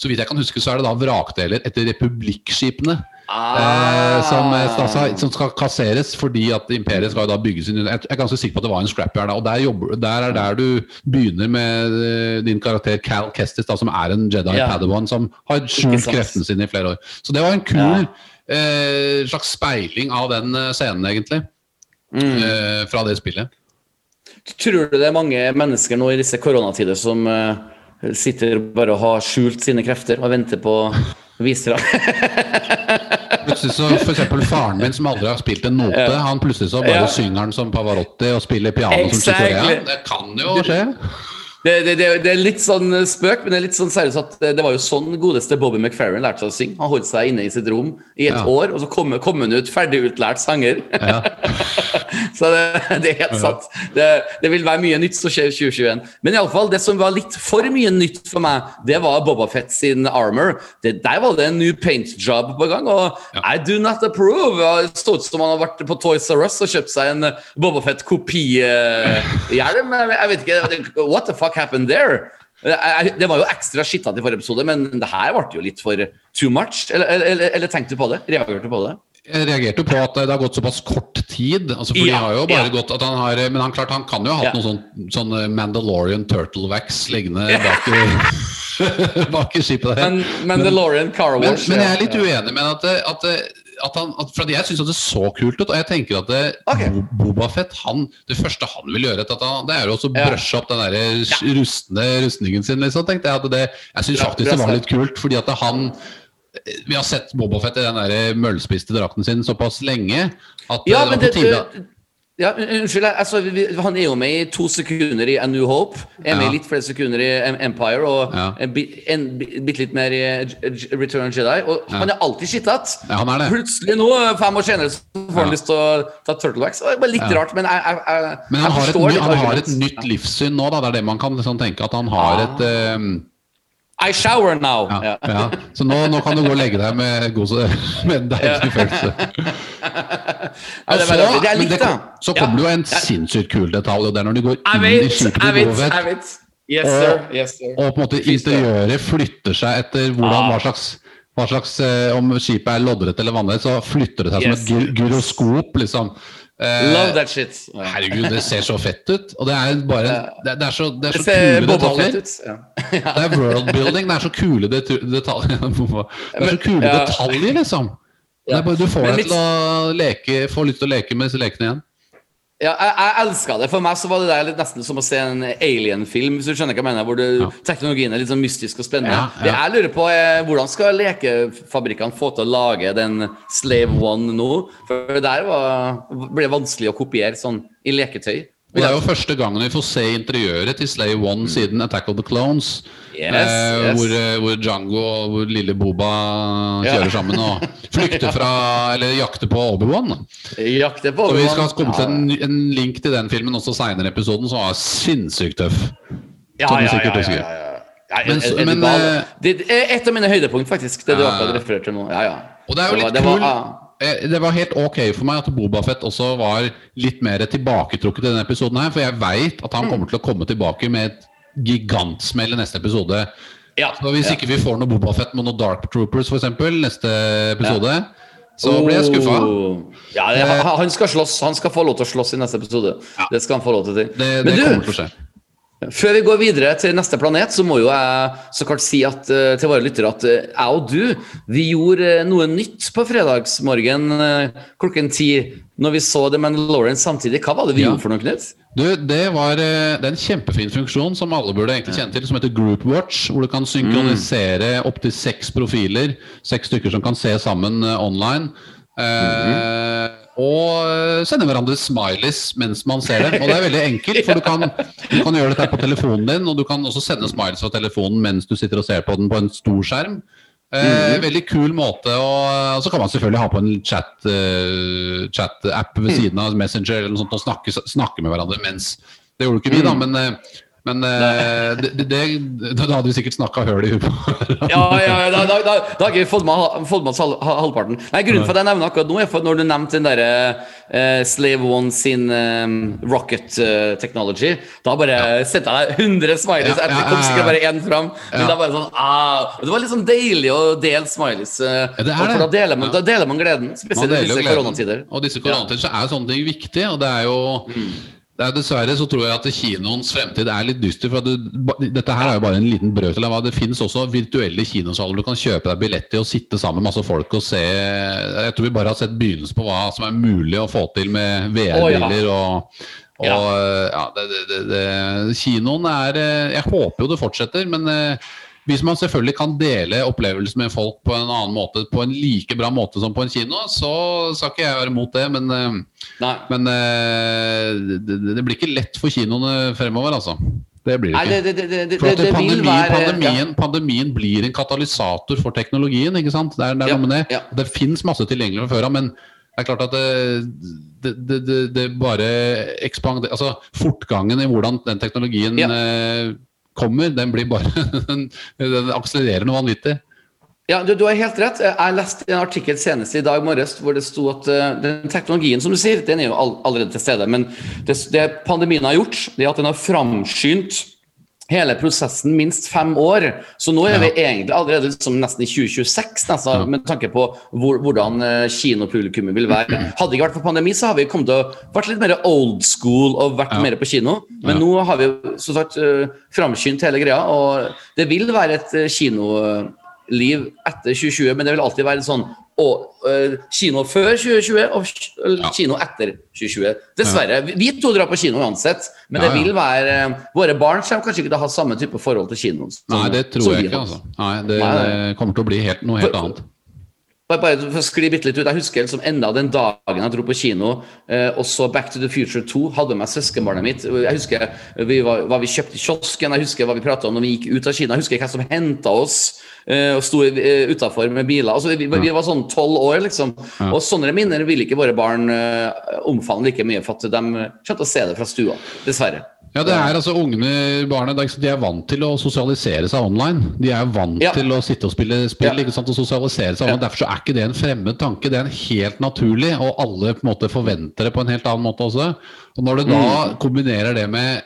så vidt jeg kan huske, så er det da vrakdeler etter republikkskipene. Eh, som, eh, altså, som skal kasseres fordi at imperiet skal da bygge sin Jeg er ganske sikker på at det var en scrapyard. Og der, jobber, der er der du begynner med eh, din karakter Cal Kestis, da, som er en Jedi Ja. Padawan som har skjult kreftene sine i flere år. Så det var en kul eh, slags speiling av den scenen, egentlig. Mm. Eh, fra det spillet. Tror du det er mange mennesker nå i disse koronatider som eh, sitter bare og har skjult sine krefter og venter på visere? Plutselig så eksempel faren min som aldri har spilt en note, Ja. han plutselig så bare Ja. synger han som Pavarotti og spiller piano som Chicorea. Exactly. Det kan jo skje. Det, det, det, det er litt sånn spøk, men det er litt sånn seriøst at det, var jo sånn godeste Bobby McFerrin lærte seg å synge. Han holdt seg inne i sitt rom i et Ja. år, og så kom, kom han ut ferdigutlært sanger. Ja. så det, det er helt sant. Det, det vil være mye nytt som skjer i 2021. Men iallfall, det som var litt for mye nytt for meg, det var Boba Fett sin armor. Det, der var det en new paint job på gang, og I do not approve. Det så ut som han har vært på Toys R Us og kjøpt seg en Boba Fett-kopihjelm. Jeg vet ikke, What the fuck happened there? Det var jo ekstra skittete i forrige episode, men det her ble jo litt for too much. Eller, eller, eller tenkte du på det? Reagerte du på det? Jeg reagerte jo på at det har gått såpass kort tid. Altså, Ja, har jo bare ja. gått at han har, Men han klart han kan jo ha hatt Ja. noe sånn, sånn Mandalorian turtle wax liggende bak i bak i skipet der. Men Mandalorian Car Men, Wash men jeg er litt uenig med at, at, at han at, For jeg syns det så kult ut, og jeg tenker at det, Ok. Bo- Boba Fett han, Det første han vil gjøre, at han, det er jo også å brushe opp den der rustne rustningen sin. Liksom, tenkte Jeg at det, jeg syns faktisk det var litt kult, fordi at han Vi har sett Boba Fett i den der møllspiste drakten sin såpass lenge at Ja, det men det, det ja, Unnskyld, altså, vi, han er jo med i to sekunder i A New Hope. Er med i litt flere sekunder i Empire, og Ja. en, en bitte litt mer i J- Return of Jedi. Og han er alltid skittete. Ja, han er det. Plutselig nå, fem år senere, så får han lyst til å ta turtlewax. Det var litt rart, men jeg, jeg, jeg, Men han har, et, han har et nytt livssyn nå, da. Det er det man kan liksom tenke. At han har et eh, I shower now! ja, Ja. Så nå, nå kan du gå og legge deg med, god, med en deilig følelse. Ja, det Og så-. Det men det Så kommer det jo en sinnssykt kul detalj, og det er når de går inn i skipet jeg til vet, Bovet. Yes, sir. Yes, sir. og på en måte interiøret flytter seg etter hvordan, Ah. hva slags hva slags, eh, Om skipet er loddrett eller vannrett, så flytter det seg Yes. som et gyroskop, liksom. Eh, Love that shit. Herregud, det ser så fett ut. Og det er bare det, det er så, det er så det kule detaljer. ut. Ja. Det er world building. Det er så kule detaljer. Det er så kule detaljer, liksom. Det er bare, du får deg til å leke, får lyst til å leke med lekene igjen. Ja, jeg, jeg elska det. For meg så var det der litt nesten som å se en alien-film. Hvis du skjønner hva jeg mener Hvor du, Ja. teknologien er litt sånn mystisk og spennende. Ja. Det jeg lurer på er Hvordan skal lekefabrikkene få til å lage den Slave One nå? For det der var, ble vanskelig å kopiere sånn i leketøy. Og Det er jo første gangen vi får se interiøret til Slay One siden Attack of the Clones. Yes, eh, yes. Hvor, eh, hvor Django og hvor lille Boba Ja. kjører sammen og flykter fra Eller jakter på Obi-Wan. Jakter på Og vi skal komme til en, en link til den filmen også seinere i episoden, som var sinnssykt tøff. Ja, som ja, ja, ja, ja, ja. Ja, Men men, gal? eh, det er et av mine høydepunkt, faktisk. Det du akkurat refererte til nå. Ja, ja. Og det er jo litt det eh, Det var helt ok for meg at Bobafett også var litt mer tilbaketrukket i denne episoden her, for jeg veit at Mm. han kommer til å komme tilbake med et gigantsmell i neste episode. Ja, Så hvis ja. ikke vi får noe Bobafett med noen Dark Troopers for eksempel, neste episode, så blir jeg skuffa. Oh. Ja, han, han skal slåss. Han skal få lov til å slåss i neste episode. Det skal han få lov til. Det, det Men kommer du. Før vi går videre til neste planet, så må jo jeg så klart si at, eh, til våre lyttere at eh, jeg og du vi gjorde eh, noe nytt på fredagsmorgen klokken ti når vi så The Mandalorian samtidig. Hva var det vi Ja. gjorde for noe, Knut? Du, det, var, det er en kjempefin funksjon som alle burde egentlig kjenne til, som heter Group Watch, hvor du kan synkronisere opptil seks profiler, seks stykker som kan se sammen online. eh, Og eh, sende hverandre smileys mens man ser dem. Og det er veldig enkelt, for du kan, du kan gjøre dette på telefonen din, og du kan også sende smileys fra telefonen mens du sitter og ser på den på en stor skjerm. Eh, Veldig kul måte, og, så kan man selvfølgelig ha på en chat, eh, chat-app ved siden av Messenger eller noe sånt, og snakke, snakke med hverandre mens Det gjorde ikke vi, da, men, eh, men eh, det, det, det, da hadde vi sikkert snakka høl i huet på. Ja, ja, ja, da, da, da, da har ikke fått med, halv, halvparten. Nei, Grunnen for at jeg nevner akkurat nå, er for når du nevnte den derre uh, Slave One sin um, rocket uh, technology. Da bare sendte jeg deg 100 smileys. Ja, ja, Det kom ja, sikkert ja. bare én fram. Men Ja. det, bare sånn, ah, det var liksom deilig å dele smileys. Uh, Ja, for da deler man, Ja. da deler man gleden. Man Spesielt i disse koronatider. Og disse koronatider så er sånne ting viktig, og det er jo det er Dessverre så tror jeg at kinoens fremtid er litt dyster. for at du, Dette her er jo bare en liten brøk til det finnes også virtuelle kinosaler du kan kjøpe deg billett til og sitte sammen med masse folk og se Jeg tror vi bare har sett begynnelsen på hva som er mulig å få til med VR-briller og, og Ja. ja, det, det, det, det, Kinoen er eh, Jeg håper jo det fortsetter, men eh, hvis man selvfølgelig kan dele opplevelsen med folk på en annen måte, på en like bra måte som på en kino, så skal ikke jeg være imot det. Men, eh, men eh, det, det- blir ikke lett for kinoene fremover, altså. Det blir det ikke. det, For pandemien, ja. pandemien, pandemien blir en katalysator for teknologien, ikke sant? Det er, er Ja, ja. Fins masse tilgjengelig fra før av, men det er klart at det, det, det, det, det bare ekspander Altså, fortgangen i hvordan den teknologien Ja. Kommer, den blir bare den akselererer noe vanvittig. Ja, du, du har helt rett. Jeg leste en artikkel senest i dag morges hvor det sto at uh, den teknologien som du sier, den er jo all, allerede til stede. Men det, det pandemien har gjort, det er at den har framskyndt hele prosessen minst fem år. Så nå er vi egentlig allerede liksom nesten i 2026, nesten, med tanke på hvor, hvordan eh, kinopublikummet vil være. Hadde det ikke vært for pandemi, så har vi kommet til å vært litt mer old school og vært Ja. mer på kino. Men Ja. nå har vi som sagt uh, framskyndt hele greia, og det vil være et eh, kinoliv etter 2020, men det vil alltid være sånn og, uh, kino før 2020 og k- Ja. kino etter 2020. Dessverre. Vi- Vi to drar på kino uansett, men Ja, det vil være uh, Våre barn kommer kanskje ikke til å ha samme type forhold til kino. Nei, det tror jeg ikke, altså. Nei, det, Nei, det kommer til å bli helt, noe helt annet. Bare, bare for å skli litt ut, Jeg husker liksom enda den dagen jeg dro på kino eh, og så Back to the Future 2. Hadde med meg søskenbarnet mitt. Jeg husker vi var, hva vi kjøpte i kiosken, jeg husker hva vi prata om når vi gikk ut av Kina. Jeg husker hva som henta oss eh, og sto eh, utafor med biler. Altså, vi, vi var sånn tolv år, liksom. Og sånne minner vil ikke våre barn eh, omfavne like mye, for at de kommer til å se det fra stua. Dessverre. Ja, det er altså ungene, barna, de er vant til å sosialisere seg online. De er vant Ja. til å sitte og spille spill Ja. og sosialisere seg online. Derfor så er ikke det en fremmed tanke, det er en helt naturlig, og alle på en måte forventer det på en helt annen måte også. Og Når du da Mm. kombinerer det med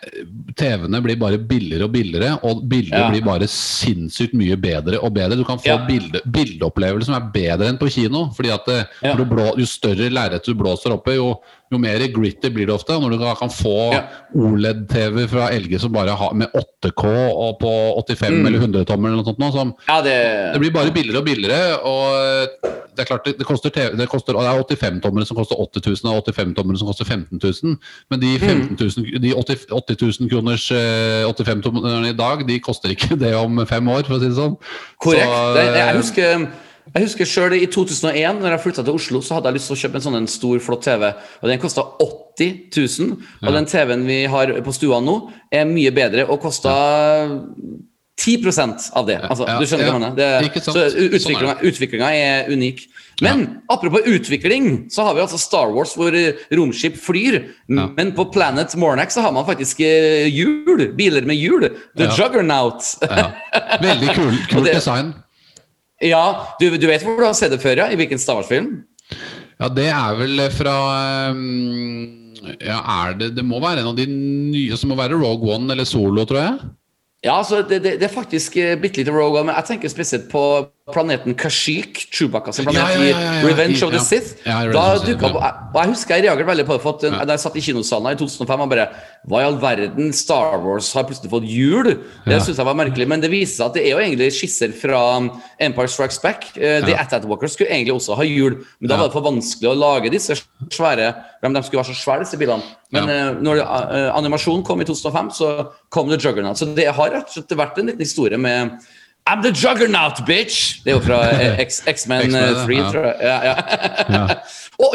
TV-ene blir bare billigere og billigere, og bildet Ja. blir bare sinnssykt mye bedre og bedre. Du kan få Ja. bilde, bildeopplevelser som er bedre enn på kino. fordi at Ja. du blå, Jo større lerret du blåser oppe, jo, jo mer gritty blir det ofte. Når du kan få Ja. OLED-TV fra LG som bare har med 8K og på 85 Mm. eller 100 tommer eller noe sånt. Noe, som, Ja, det, det blir bare billigere og billigere. Og det er klart det, det koster TV, det koster, det er 85-tommere som koster 80 000, og 85-tommere som koster 15 000. Men de 15 000, de 80, 80 000 kroners 85-tommerne i dag, de koster ikke det om fem år, for å si det sånn. Korrekt. Så, jeg husker jeg husker selv i 2001, når jeg flytta til Oslo, så hadde jeg lyst til å kjøpe en sånn en stor, flott TV. Og Den kosta 80 000. Og den TV-en vi har på stua nå, er mye bedre og kosta 10% av det. Altså, Ja, du skjønner hva jeg ja. mener? Så Sånn utviklinga, utviklinga er unik. Men apropos utvikling, så har vi altså Star Wars hvor romskip flyr. Ja. Men på Planet Mornax så har man faktisk eh, hjul. Biler med hjul. The Ja. Juggernaut. ja. Veldig kul, kul design. Ja, du, du vet hvor du har sett det før, ja? I hvilken Star Wars-film? Ja, det er vel fra um, Ja, er det Det må være en av de nye som må være Rogue One eller Solo, tror jeg. Ja, altså, det, det, det er faktisk uh, bitte lite Rogue One, men jeg tenker spesielt på planeten Kashyyyk, Chewbacca sin planet, Ja, ja, ja, Revenge of the. Sith. Da opp, og jeg husker jeg reagerte veldig på det, for uh, da jeg satt i kinosalen i 2005 og bare Hva i all verden? Star Wars har plutselig fått hjul? Det Ja. synes jeg var merkelig, men det viser seg at det er jo egentlig skisser fra um, Empire Strikes Back. Uh, The Ja. At-At Walkers skulle egentlig også ha hjul, men da var det for vanskelig å lage disse svære De de skulle være så svære, disse bilene. Men uh, når uh, animasjonen kom i 2005, så kom The Juggernaut. Så det har rett og slett vært en liten historie med I'm the Juggernaut, bitch! Det er jo fra eh, X-Men X-Men, eh, 3, ja. tror jeg. Ja, ja.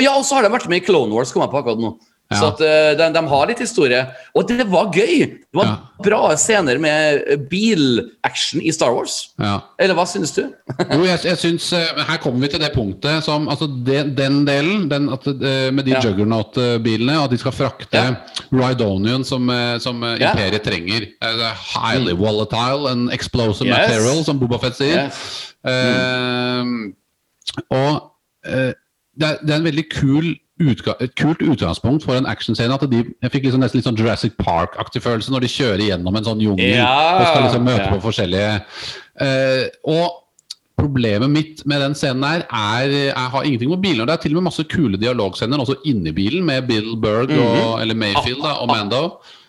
Ja, og så har de vært med i Clone Wars, kom jeg på akkurat nå. Ja. Så at, eh, de, de har litt historie. Og det var gøy! Det var Ja. bra scener med eh, bilaction i Star Wars. Ja. Eller hva synes du? Jo, jeg, jeg syns eh, Her kommer vi til det punktet som Altså, det, den delen, den, at, med de. Juggernaut-bilene, at de skal frakte Ja. Rydonian som, som. Mm. imperiet trenger. Highly volatile and explosive Yes. material, som Boba Fett sier. Yes. Eh, og uh, det, er, det er en veldig kul et kult utgangspunkt for en actionscene. at de, Jeg fikk liksom nesten litt sånn Jurassic Park-aktig følelse når de kjører gjennom en sånn jungel Ja, og skal liksom møte ja. på forskjellige eh, Og Problemet mitt med den scenen her er Jeg har ingenting med biler. Det er til og med masse kule dialogscener også inni bilen, med Bill Berg og, eller Mayfield da, og Mando.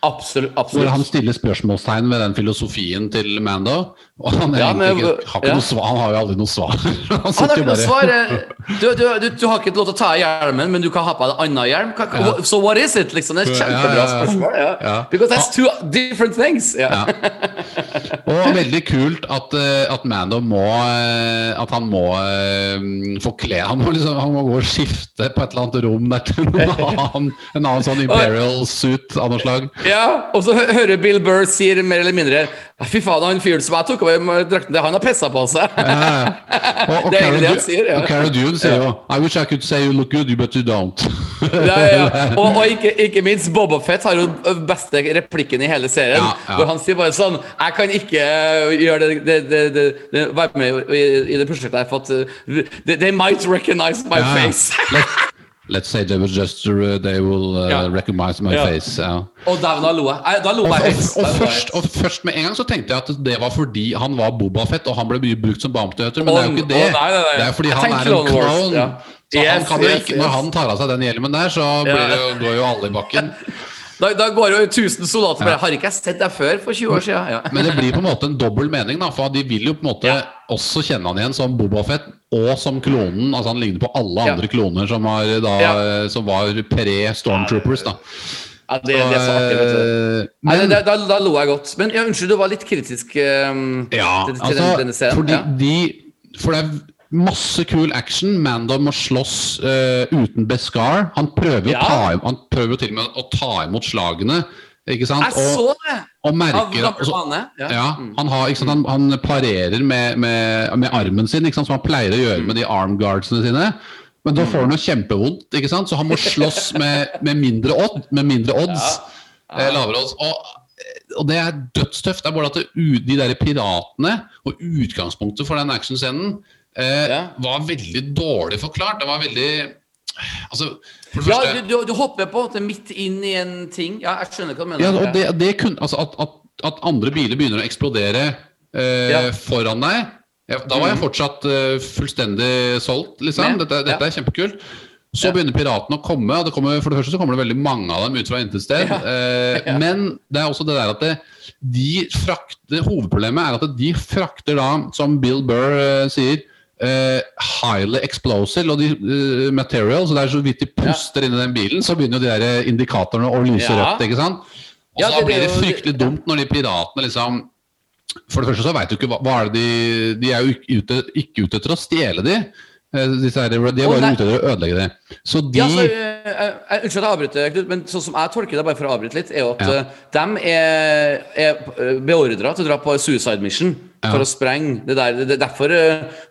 Absolutt. Hvor han stiller spørsmålstegn ved den filosofien til Mando. Og han, Ja, men- ikke, har, ikke ja. svar, han har jo aldri noe svar. Han Han har ikke noe svar. eh, Du, du, du, du har ikke lov til å ta av hjelmen, men du kan ha på deg en annen hjelm. Ja. hva- So what is it? Liksom, det er et kjempebra spørsmål. Because that's two different things. Og veldig kult at, eh, at Mando må eh, At han må forkle Han må, liksom, han må gå og skifte på et eller annet rom der til en annen, en annen sånn imperial suit av noe slag. Ja, og så hører Bill Burr sier mer eller mindre Fy faen, han fyren som jeg tok over drakten, det han har pissa på seg. Og, og Det er egentlig det han sier, ja. og Cara Dune sier jo I wish I could say you look good, but you don't. ja, ja, ja. Og, og ikke, ikke minst Boba Fett har jo beste replikken i hele serien. Ja, ja. Hvor han sier bare sånn Jeg kan ikke gjøre det, det, det, det, Være med i, i det prosjektet her, for at they, might recognize my Ja, ja. face. Let, Let's say they were just uh, they will uh, Ja. recognize my Ja. face. Ja. Og dæven, da lo jeg. Da lo jeg og, høyt. og, Da først, og først med en gang så tenkte jeg at det var fordi han var Bobafett og han ble mye brukt som barmstøter, men det er jo ikke det. Å, nei, nei, nei. Det er fordi Jeg han er en ja. Så han Yes, kan jo yes, ikke, når han tar av seg den hjelmen der, så blir det jo, går jo alle i bakken. Da, da går jo 1000 soldater bare Har ikke jeg sett deg før for 20 år siden? Ja. Men det blir på en måte en dobbel mening, da, for de vil jo på en måte Ja. også kjenne han igjen som Bobafett og som klonen. Altså Han ligner på alle Ja. andre kloner som, var, da, Ja. som var pre-Stormtroopers. da Ja, det, det er så vet du. Nei, da, da, da lo jeg godt. Men ja, unnskyld, du var litt kritisk um, Ja, til, til altså, den, denne scenen. fordi ja. de, for det er masse kul action. Mando må slåss uh, uten Beskar. Han prøver, Ja. ta, han prøver jo til og med å ta imot slagene. Ikke sant? Jeg så det! og og merker gammel altså, bane. Ja. ja, han, har, sant, han, han parerer med, med, med armen sin, sant, som han pleier å gjøre med de arm guardsene sine. Men da får han jo kjempevondt, ikke sant? så han må slåss med, med mindre odd, med mindre odds. Ja. lavere odds. Og, og det er dødstøft. Det er bare at det, de der piratene og utgangspunktet for den actionscenen eh, var veldig dårlig forklart. Det var veldig Altså, for det Ja, første du, du, du hopper på en det er midt inn i en ting. Ja, jeg skjønner hva du mener. Ja, og det, det kun, altså at, at, at andre biler begynner å eksplodere eh, Ja. foran deg ja, Da var jeg fortsatt uh, fullstendig solgt, liksom. Dette, dette Ja. er kjempekult. Så Ja. begynner piratene å komme, og det kommer, for det første så kommer det veldig mange av dem ut fra intet sted. Ja. Eh. Men det er også det der at det, de frakter, hovedproblemet er at de frakter da, som Bill Burr eh, sier eh, highly explosive og de, uh, material, så det er så vidt de puster inn i den bilen, så begynner jo de der indikatorene å lyse Ja. rødt. ikke sant? Og Ja, så det- blir det det fryktelig dumt når de piratene liksom For det første så veit du ikke hva, hva er det de De er jo ikke ute, ikke ute etter å stjele de. Eh, Disse her, de er bare ute etter å ødelegge det. Så de Ja, så, uh, Unnskyld at jeg avbryter, Knut, men sånn som jeg tolker det, bare for å avbryte litt, er jo at Ja. de er, er beordra til å dra på suicide mission for å sprenge det der. Det er derfor,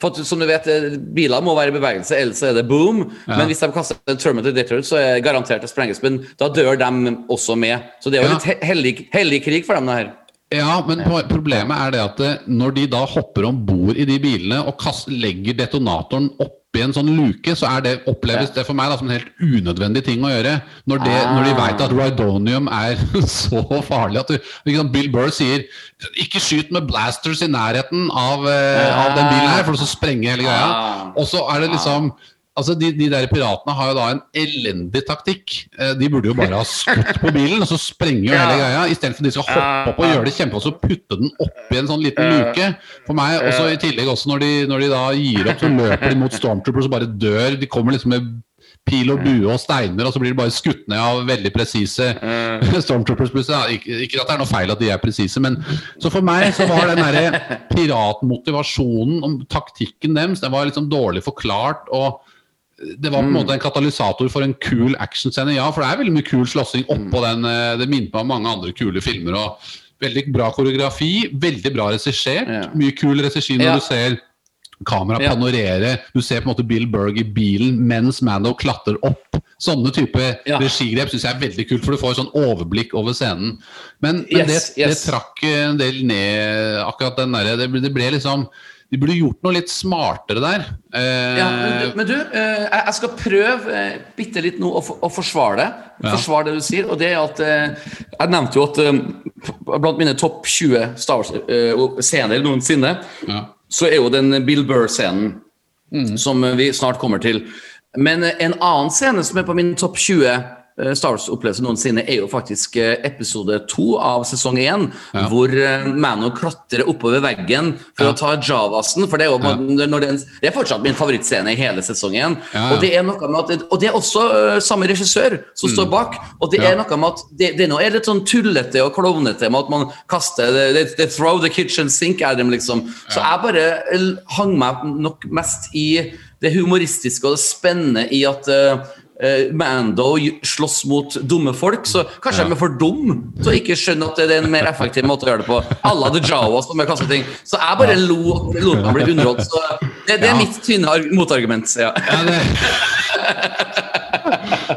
for at, som du vet, biler må være i bevegelse, ellers er det boom. Ja. Men hvis de kaster en terminal Detroit, så er det garantert det sprenges. Men da dør de også med. Så det er jo Ja. litt hellig, hellig krig for dem, det her. Ja, men problemet er det at eh, når de da hopper om bord i de bilene og legger detonatoren oppi en sånn luke, så det, oppleves det for meg da, som en helt unødvendig ting å gjøre. Når, det, Ah. når de veit at rydonium er så farlig at du, liksom Bill Burr sier ikke skyt med blasters i nærheten av, eh, av den bilen her, for så sprenger hele greia. Ah. Og så er det liksom Altså, de, de der piratene har jo da en elendig taktikk. Eh, De burde jo bare ha skutt på bilen, og så sprenger jo hele greia. Istedenfor de skal hoppe opp og gjøre det kjempe, og så putte den oppi en sånn liten luke. For meg, og så i tillegg også når de, når de da gir opp, så løper de mot Stormtroopers og bare dør. De kommer liksom med pil og bue og steiner, og så blir de bare skutt ned av veldig presise Stormtroopers. ikke, ikke at det er noe feil at de er presise, men så for meg så var den derre piratmotivasjonen om taktikken deres, den var liksom dårlig forklart. og det var på en måte en katalysator for en kul actionscene, ja. For det er veldig mye kul slåssing oppå den. eh, Det minner meg om mange andre kule filmer. og Veldig bra koreografi, veldig bra regissert. Ja. Mye kul regi når Ja. du ser kamera panorere. Du ser på en måte Bill Berg i bilen mens Mando klatrer opp. Sånne type Ja. regigrep syns jeg er veldig kult, for du får sånn overblikk over scenen. Men, men Yes, det, yes. det trakk en del ned, akkurat den derre det, det ble liksom De burde gjort noe litt smartere der. Eh, Ja, men du, men du eh, jeg skal prøve eh, bitte litt nå å, for- å forsvare det. Ja. Forsvare det du sier. Og det er at eh, Jeg nevnte jo at eh, blant mine topp 20 Star Wars-scener noensinne, ja. så er jo den Bill Burr-scenen som vi snart kommer til. Men eh, en annen scene som er på min topp 20 eh, Star Wars-opplevelse noensinne, er jo faktisk eh, episode to av sesong én, Ja. hvor eh, Mano klatrer oppover veggen for Ja. å ta Javasen. For det er jo når den, Det er fortsatt min favorittscene i hele sesongen. Ja, ja. Og det er noe med at Og det er også eh, samme regissør som står bak. Og det Mm. Ja. er noe med at det, det nå er litt sånn tullete og klovnete med at man kaster det, det Throw the kitchen sink er dem, liksom. Så jeg bare eh, hang meg nok mest i det humoristiske og det spennende i at eh, eh, Mando slåss mot dumme folk, så kanskje de er for dum til å ikke skjønne at det er en mer effektiv måte å gjøre det på. Alla the Jawas som er ting. Så jeg bare lo lot meg bli underholdt. Så det, det er Ja. mitt tynne motargument. Ja. Ja, det,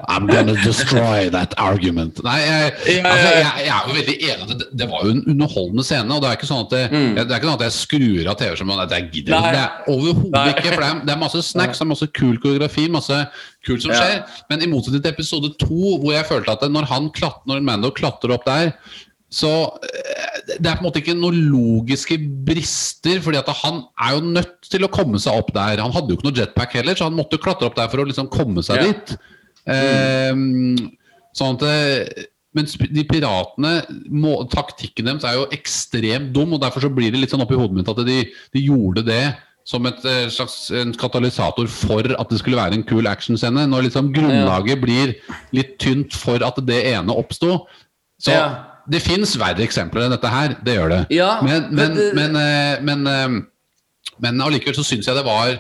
I'm gonna destroy that argument. nei, jeg, altså, jeg, jeg er jo veldig enig. Det, det var jo en underholdende scene. Og det er ikke sånn at, det, det er ikke sånn at jeg skrur av TV-skjermen. Mm. Nei. Det er overhodet ikke. For det det er masse snacks, det er masse kul koreografi, masse kult som Ja. skjer. Men i motsetning til episode to, hvor jeg følte at når, han klatt, når Mando klatrer opp der, så eh, det er på en måte ikke noen logiske brister, fordi at han er jo nødt til å komme seg opp der. Han hadde jo ikke noe jetpack heller, så han måtte klatre opp der for å liksom komme seg Ja. dit. Eh, sånn at det, men de piratene, må, taktikken deres er jo ekstremt dum, og derfor så blir det litt sånn oppi hodet mitt at de, de gjorde det som et eh, slags en katalysator for at det skulle være en kul actionscene. Når liksom grunnlaget blir litt tynt for at det ene oppsto. Så Ja. det fins verre eksempler enn dette her. Det gjør det. Ja, men, men, men det- men, eh, men, eh, men allikevel så syns jeg det var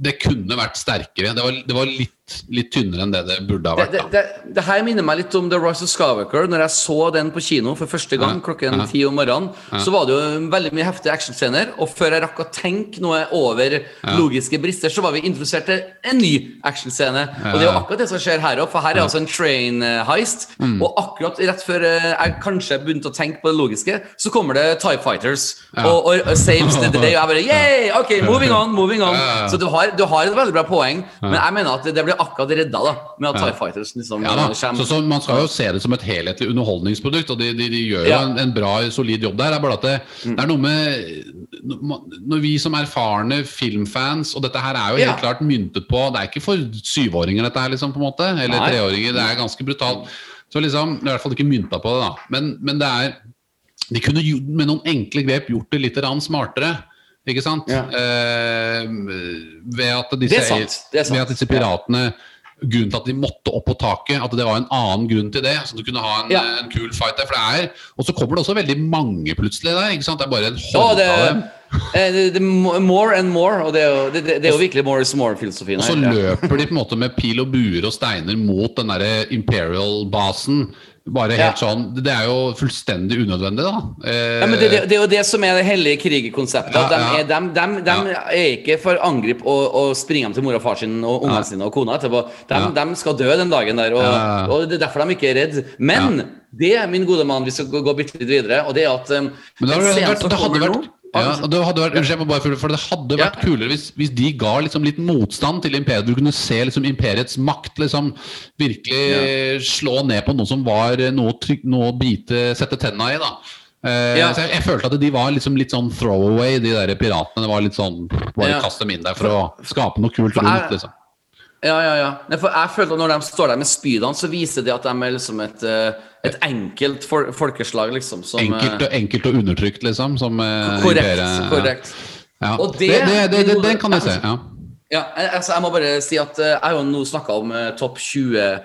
Det kunne vært sterkere. Det var, det var litt, litt tynnere enn det det burde ha vært. det, det, det, det her minner meg litt om The Rise of Skywalker. Når jeg så den på kino for første gang klokken ti om morgenen, så var det jo veldig mye heftige actionscener. Og før jeg rakk å tenke noe over logiske brister, så var vi introdusert til en ny actionscene. Og det er jo akkurat det som skjer her òg, for her er altså en train eh, heist. Mm. Og akkurat rett før eh, jeg kanskje begynte å tenke på det logiske, så kommer det Tie Fighters og, og saves the day. Og jeg bare Yay! Ok, moving on, moving on. Så du har, du har et veldig bra poeng, men jeg mener at det, det blir akkurat redda da, med at Tie Fighters liksom Ja, Så, så Man skal jo se det som et helhetlig underholdningsprodukt, og de, de, de gjør jo Ja. en, en bra, solid jobb der. Det er bare at det, det er noe med Når vi som erfarne filmfans Og dette her er jo helt Ja. klart myntet på Det er ikke for syvåringer, dette her, liksom, på en måte. Eller Nei. treåringer. Det er ganske brutalt. Så liksom, det er i hvert fall ikke mynta på det, da. Men, men det er De kunne med noen enkle grep gjort det litt smartere. Ikke sant? Ja. Eh, ved at disse, sant. Ved at disse piratene Grunnen til at de måtte opp på taket, at det var en annen grunn til det. Så du kunne ha en, Ja. en kul fight der. For det er Og så kommer det også veldig mange plutselig der. ikke sant? Det er bare en hånd av dem. det, det, more and more, og det er jo, det, det, er jo virkelig more is more-filosofien Og så løper de på en måte med pil og buer og steiner mot den derre Imperial-basen. Bare helt Ja. sånn Det er jo fullstendig unødvendig, da. Eh, Ja, men det, det, det er jo det som er det hellige krigerkonseptet. Ja, at De, de, er, ikke for angrip og, og springe dem til mor og far sin og ungene sine og kona etterpå. De, skal dø den dagen der, og, og det er derfor de ikke er redd. Men det, min gode mann, vi skal gå, gå bitte litt videre, og det er at um, Men det, hadde vært, det hadde vært ja, og det hadde vært, Unnskyld, bare for, for det hadde Ja. kulere hvis, hvis de ga liksom litt motstand til imperiet. Du kunne se liksom imperiets makt liksom virkelig slå ned på noe som var noe, tryk, noe å bite, sette tenna i. da Uh, Ja. jeg, jeg følte at de var liksom litt sånn throwaway, de der piratene. Det var litt sånn Bare Ja. kast dem inn der for å skape noe kult For rundt. liksom Ja, ja, ja. For jeg føler at Når de står der med spydene, så viser det at de er liksom et, eh, et enkelt fol folkeslag, liksom. Som, eh, Enkelt og, enkelt og undertrykt, liksom. Som eh, Korrekt. imperiet- ja. korrekt. Ja. Og det, det- det, det, kan jeg se. Ja. Ja. Ja, altså, jeg må bare si at jeg har jo nå snakka om topp 20 eh,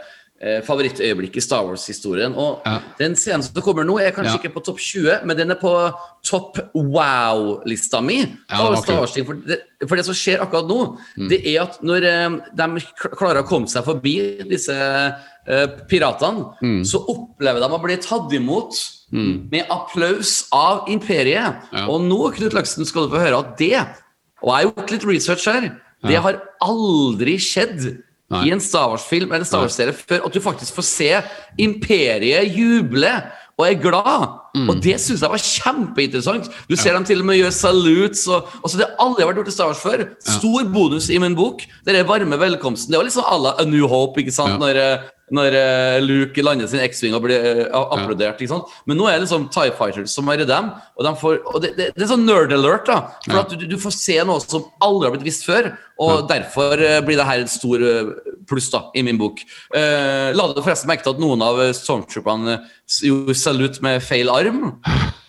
favorittøyeblikk i Star Wars-historien. Og Ja. den scenen som kommer nå, er kanskje Ja. ikke på topp 20, men den er på topp wow-lista mi. Ja, for, det, for det som skjer akkurat nå, Mm. det er at når eh, de klarer å komme seg forbi disse eh, piratene, Mm. så opplever de å bli tatt imot med applaus av imperiet. Og nå, Knut Løksen, skal du få høre at det og jeg har gjort litt research her. Det har aldri skjedd Nei. i en Star Wars-film eller Star Wars-serie før at du faktisk får se imperiet juble og er glad. Mm. Og det syns jeg var kjempeinteressant. Du ser dem til og med gjøre salutes. Og, og så Det har aldri vært gjort i Star Wars før. Stor bonus i min bok. Det er varme velkomsten. Det var liksom à la A New Hope, ikke sant? Ja. Når, eh, når eh, Luke lander sin X-Wing og blir uh, applaudert. Ja. Men nå er det liksom Tie Fighters som er dem. Og, de får, og det, det, det er sånn nerd alert. da For Ja. at du, du får se noe som aldri har blitt visst før. Og derfor uh, blir det her et stor uh, pluss da i min bok. La du forresten merke til at noen av stormtrooperne gjorde salutt med feil arm?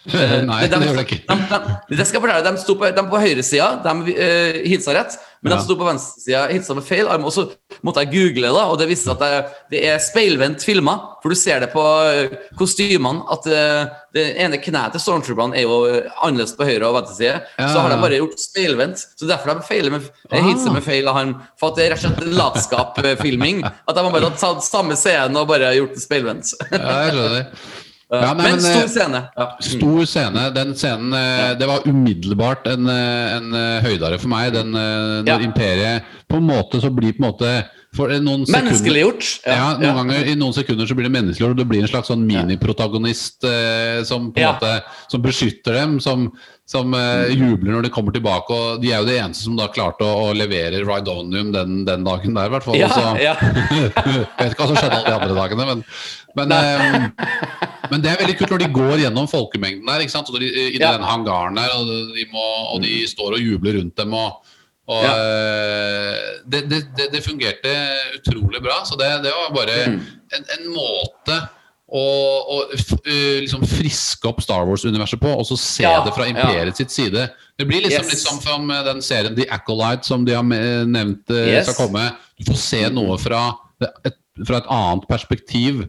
Nei, det gjør det ikke. De, de, de, fortelle, de sto på, de på høyresida, de uh, hilsa rett. Men Ja. de sto på venstresida hilsa med feil arm. Og så måtte jeg google, da, og det viste at det, det er speilvendt filma. For du ser det på eh, kostymene at uh, det ene kneet til stormtrooperne er jo eh, annerledes på høyre og venstre side. Ja. Så har de bare gjort speilvendt. Så derfor de feiler med, eh, hilser Ah. med feil arm. For at det er rett og slett latskap-filming. At de har bare tatt samme scenen og bare gjort det speilvendt. Ja, jeg skjønner. Ja, nei, men, men, stor eh, scene. Ja. Stor scene. Den scenen ja. Det var umiddelbart en, eh, en eh, høydare for meg. Den, eh, når imperiet På en måte så blir på en måte For eh, noen Menneskeliggjort. ja, noen ganger I noen sekunder så blir det menneskeliggjort, og det blir en slags sånn miniprotagonist eh, som på en måte Som beskytter dem, som, som uh, jubler når de kommer tilbake. Og de er jo de eneste som da klarte å, å levere Rydonium den, den dagen der, i hvert fall. Ja, Så- ja. vet ikke hva som skjedde alle de andre dagene, men, men, eh, men det er veldig kult når de går gjennom folkemengden der. ikke sant? De, I Ja. den hangaren der, og de, må, og de står og jubler rundt dem. og og eh, det, det, det, det fungerte utrolig bra. Så det, det var bare Mm. en, en måte og f, eh, liksom friske opp Star Wars-universet på, og så se Ja, det fra ja. imperiet sitt side. Det blir liksom Yes. litt sånn som eh, den serien The Acolyte som de har nevnt eh, Yes. skal komme. Du får se noe fra, et, fra et annet perspektiv.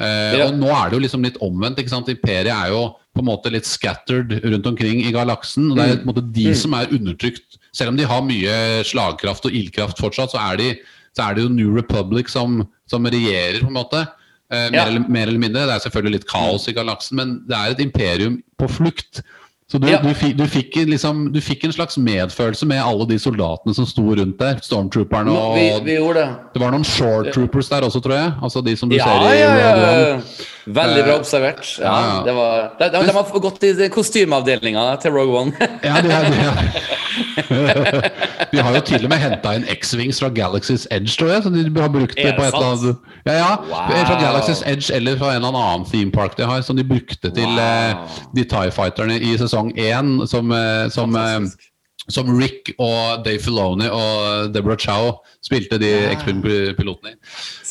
Eh, Ja. Og nå er det jo liksom litt omvendt. ikke sant? Imperiet er jo på en måte litt scattered rundt omkring i galaksen. og Det er på en måte de som er undertrykt. Selv om de har mye slagkraft og ildkraft fortsatt, så er, de, så er det jo New Republic som, som regjerer, på en måte. Eh, mer, Ja. eller, mer eller mindre. Det er selvfølgelig litt kaos i galaksen, men det er et imperium på flukt. Så du, Ja. du, fikk, du, fikk liksom, du fikk en slags medfølelse med alle de soldatene som sto rundt der. Stormtrooperne og Vi, vi gjorde det. Det var noen short troopers der også, tror jeg. Altså de som du Ja, ser i ja, ja, ja. Veldig bra observert. Ja, ja, ja. det var, de, de, de har gått i kostymeavdelinga til Rogue One. Ja, de, er, de, er. de har jo til og med henta inn X-Wings fra Galaxy's Edge, tror jeg. Så de har brukt det på et eller annet Ja, ja. Wow. Fra Galaxy's Edge eller fra en eller annen theme park de har, som de brukte til Wow. eh, de Tie Fighterne i sesong én, som, eh, som, eh, som Rick og Dave Filoni og Deborah Chow spilte de Ja. X-Wing-pilotene i.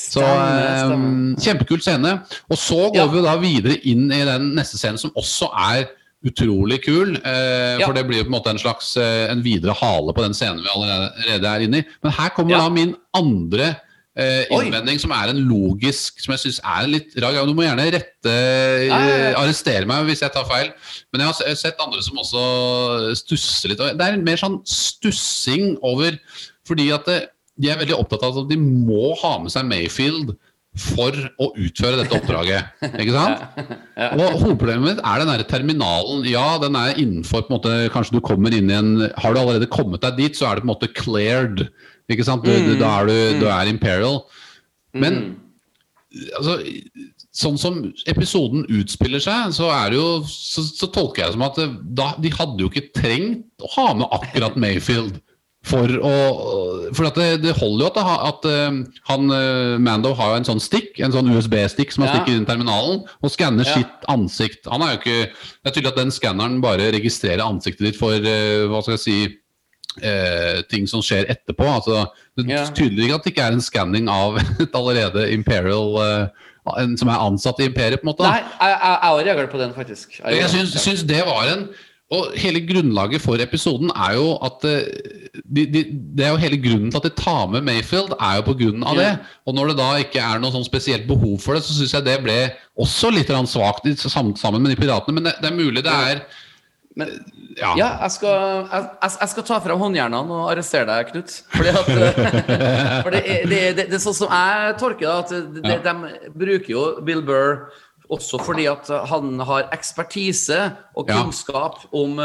Så um, kjempekult scene. Og så går Ja. vi da videre inn i den neste scenen, som også er utrolig kul. Eh, Ja. For det blir jo på en måte en slags eh, en videre hale på den scenen vi allerede er inne i. Men her kommer Ja. da min andre eh, Oi. innvending, som er en logisk Som jeg syns er en litt rar. Du må gjerne rette eh. Arrestere meg hvis jeg tar feil. Men jeg har sett andre som også stusser litt. Det er mer sånn stussing over Fordi at det, de er veldig opptatt av at de må ha med seg Mayfield for å utføre dette oppdraget. Ikke sant? Og Hovedproblemet mitt er den der terminalen. Ja, den er innenfor på en måte, Kanskje du kommer inn i en Har du allerede kommet deg dit, så er det på en måte cleared. Ikke sant? Du, du, da er du, du er Imperial. Men altså, sånn som episoden utspiller seg, så er det jo så, så tolker jeg det som at da, de hadde jo ikke trengt å ha med akkurat Mayfield. For å For at det, det holder jo at, det, at eh, han eh, Mando har jo en sånn stikk, en sånn USB-stikk som han Ja. stikker inn i terminalen, og skanner Ja. sitt ansikt. Han er jo ikke Det er tydelig at den skanneren bare registrerer ansiktet ditt for eh, hva skal jeg si eh, ting som skjer etterpå. Altså, det er tydelig at det ikke er en skanning av et allerede Imperial eh, en som er ansatt i Imperiet, på en måte. Nei, jeg jeg- jeg har reagert på den, faktisk. Jeg Jeg syns, syns det var en Og hele grunnlaget for episoden er jo at eh, de, de, Det er jo hele grunnen til at de tar med Mayfield, er jo på grunn av det. Og når det da ikke er noe sånn spesielt behov for det, så syns jeg det ble også litt svakt sammen med de piratene. Men det, det er mulig det er Men Ja. ja, jeg skal, jeg, jeg skal ta frem håndjernene og arrestere deg, Knut. Fordi at, eh, for det, det, det, det er sånn som jeg tolker det, at de, ja. de bruker jo Bill Burr også fordi at han har ekspertise og Ja. kunnskap om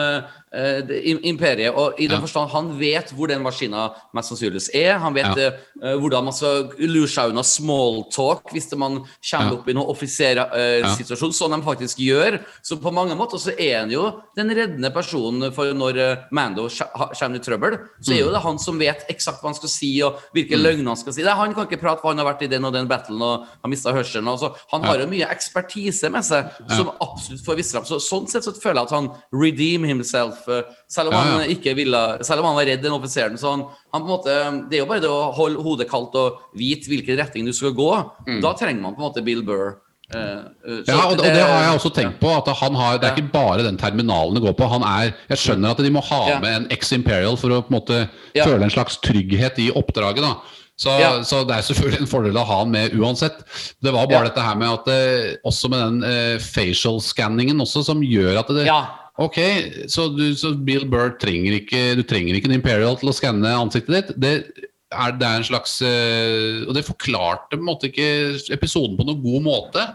eh, imperiet. Og i den forstand han vet hvor den maskina mest sannsynligvis er. Han vet Ja. uh, hvordan man skal lure seg unna smalltalk hvis man kommer Ja. opp i noen offisersituasjon, uh, Ja. som de faktisk gjør. Så på mange måter så er han jo den reddende personen for når uh, Mando kommer i trøbbel. Så er jo det han som vet eksakt hva han skal si, og hvilke løgner han skal si. Det han kan ikke prate, for han har vært i den og den battlen og har mista hørselen. og så han har jo mye ekspertise med seg som absolutt får vist fram. Så, sånn sett så føler jeg at han redeem himself, eh, selv om Ja, han ja. ikke ville Selv om han var redd den offiseren. Så han, han måte Det er jo bare det å holde hodet kaldt og vite hvilken retning du skal gå. Da trenger man på en måte Bill Burr. Eh, eh, Ja, og det, og det har jeg også tenkt på. At han har, Det er ikke bare den terminalen det går på. Han er, Jeg skjønner at de må ha Ja. med en ex-Imperial for å på en måte Ja. føle en slags trygghet i oppdraget. da så, Ja. så det er selvfølgelig en fordel å ha han med uansett. Det var bare Ja. dette her med at det, også med den eh, facial scanningen også, som gjør at det Ja. Ok, så, du, så Bill Burr trenger ikke Du trenger ikke en Imperial til å skanne ansiktet ditt. Det er, det er en slags eh, Og det forklarte på en måte ikke episoden på noen god måte.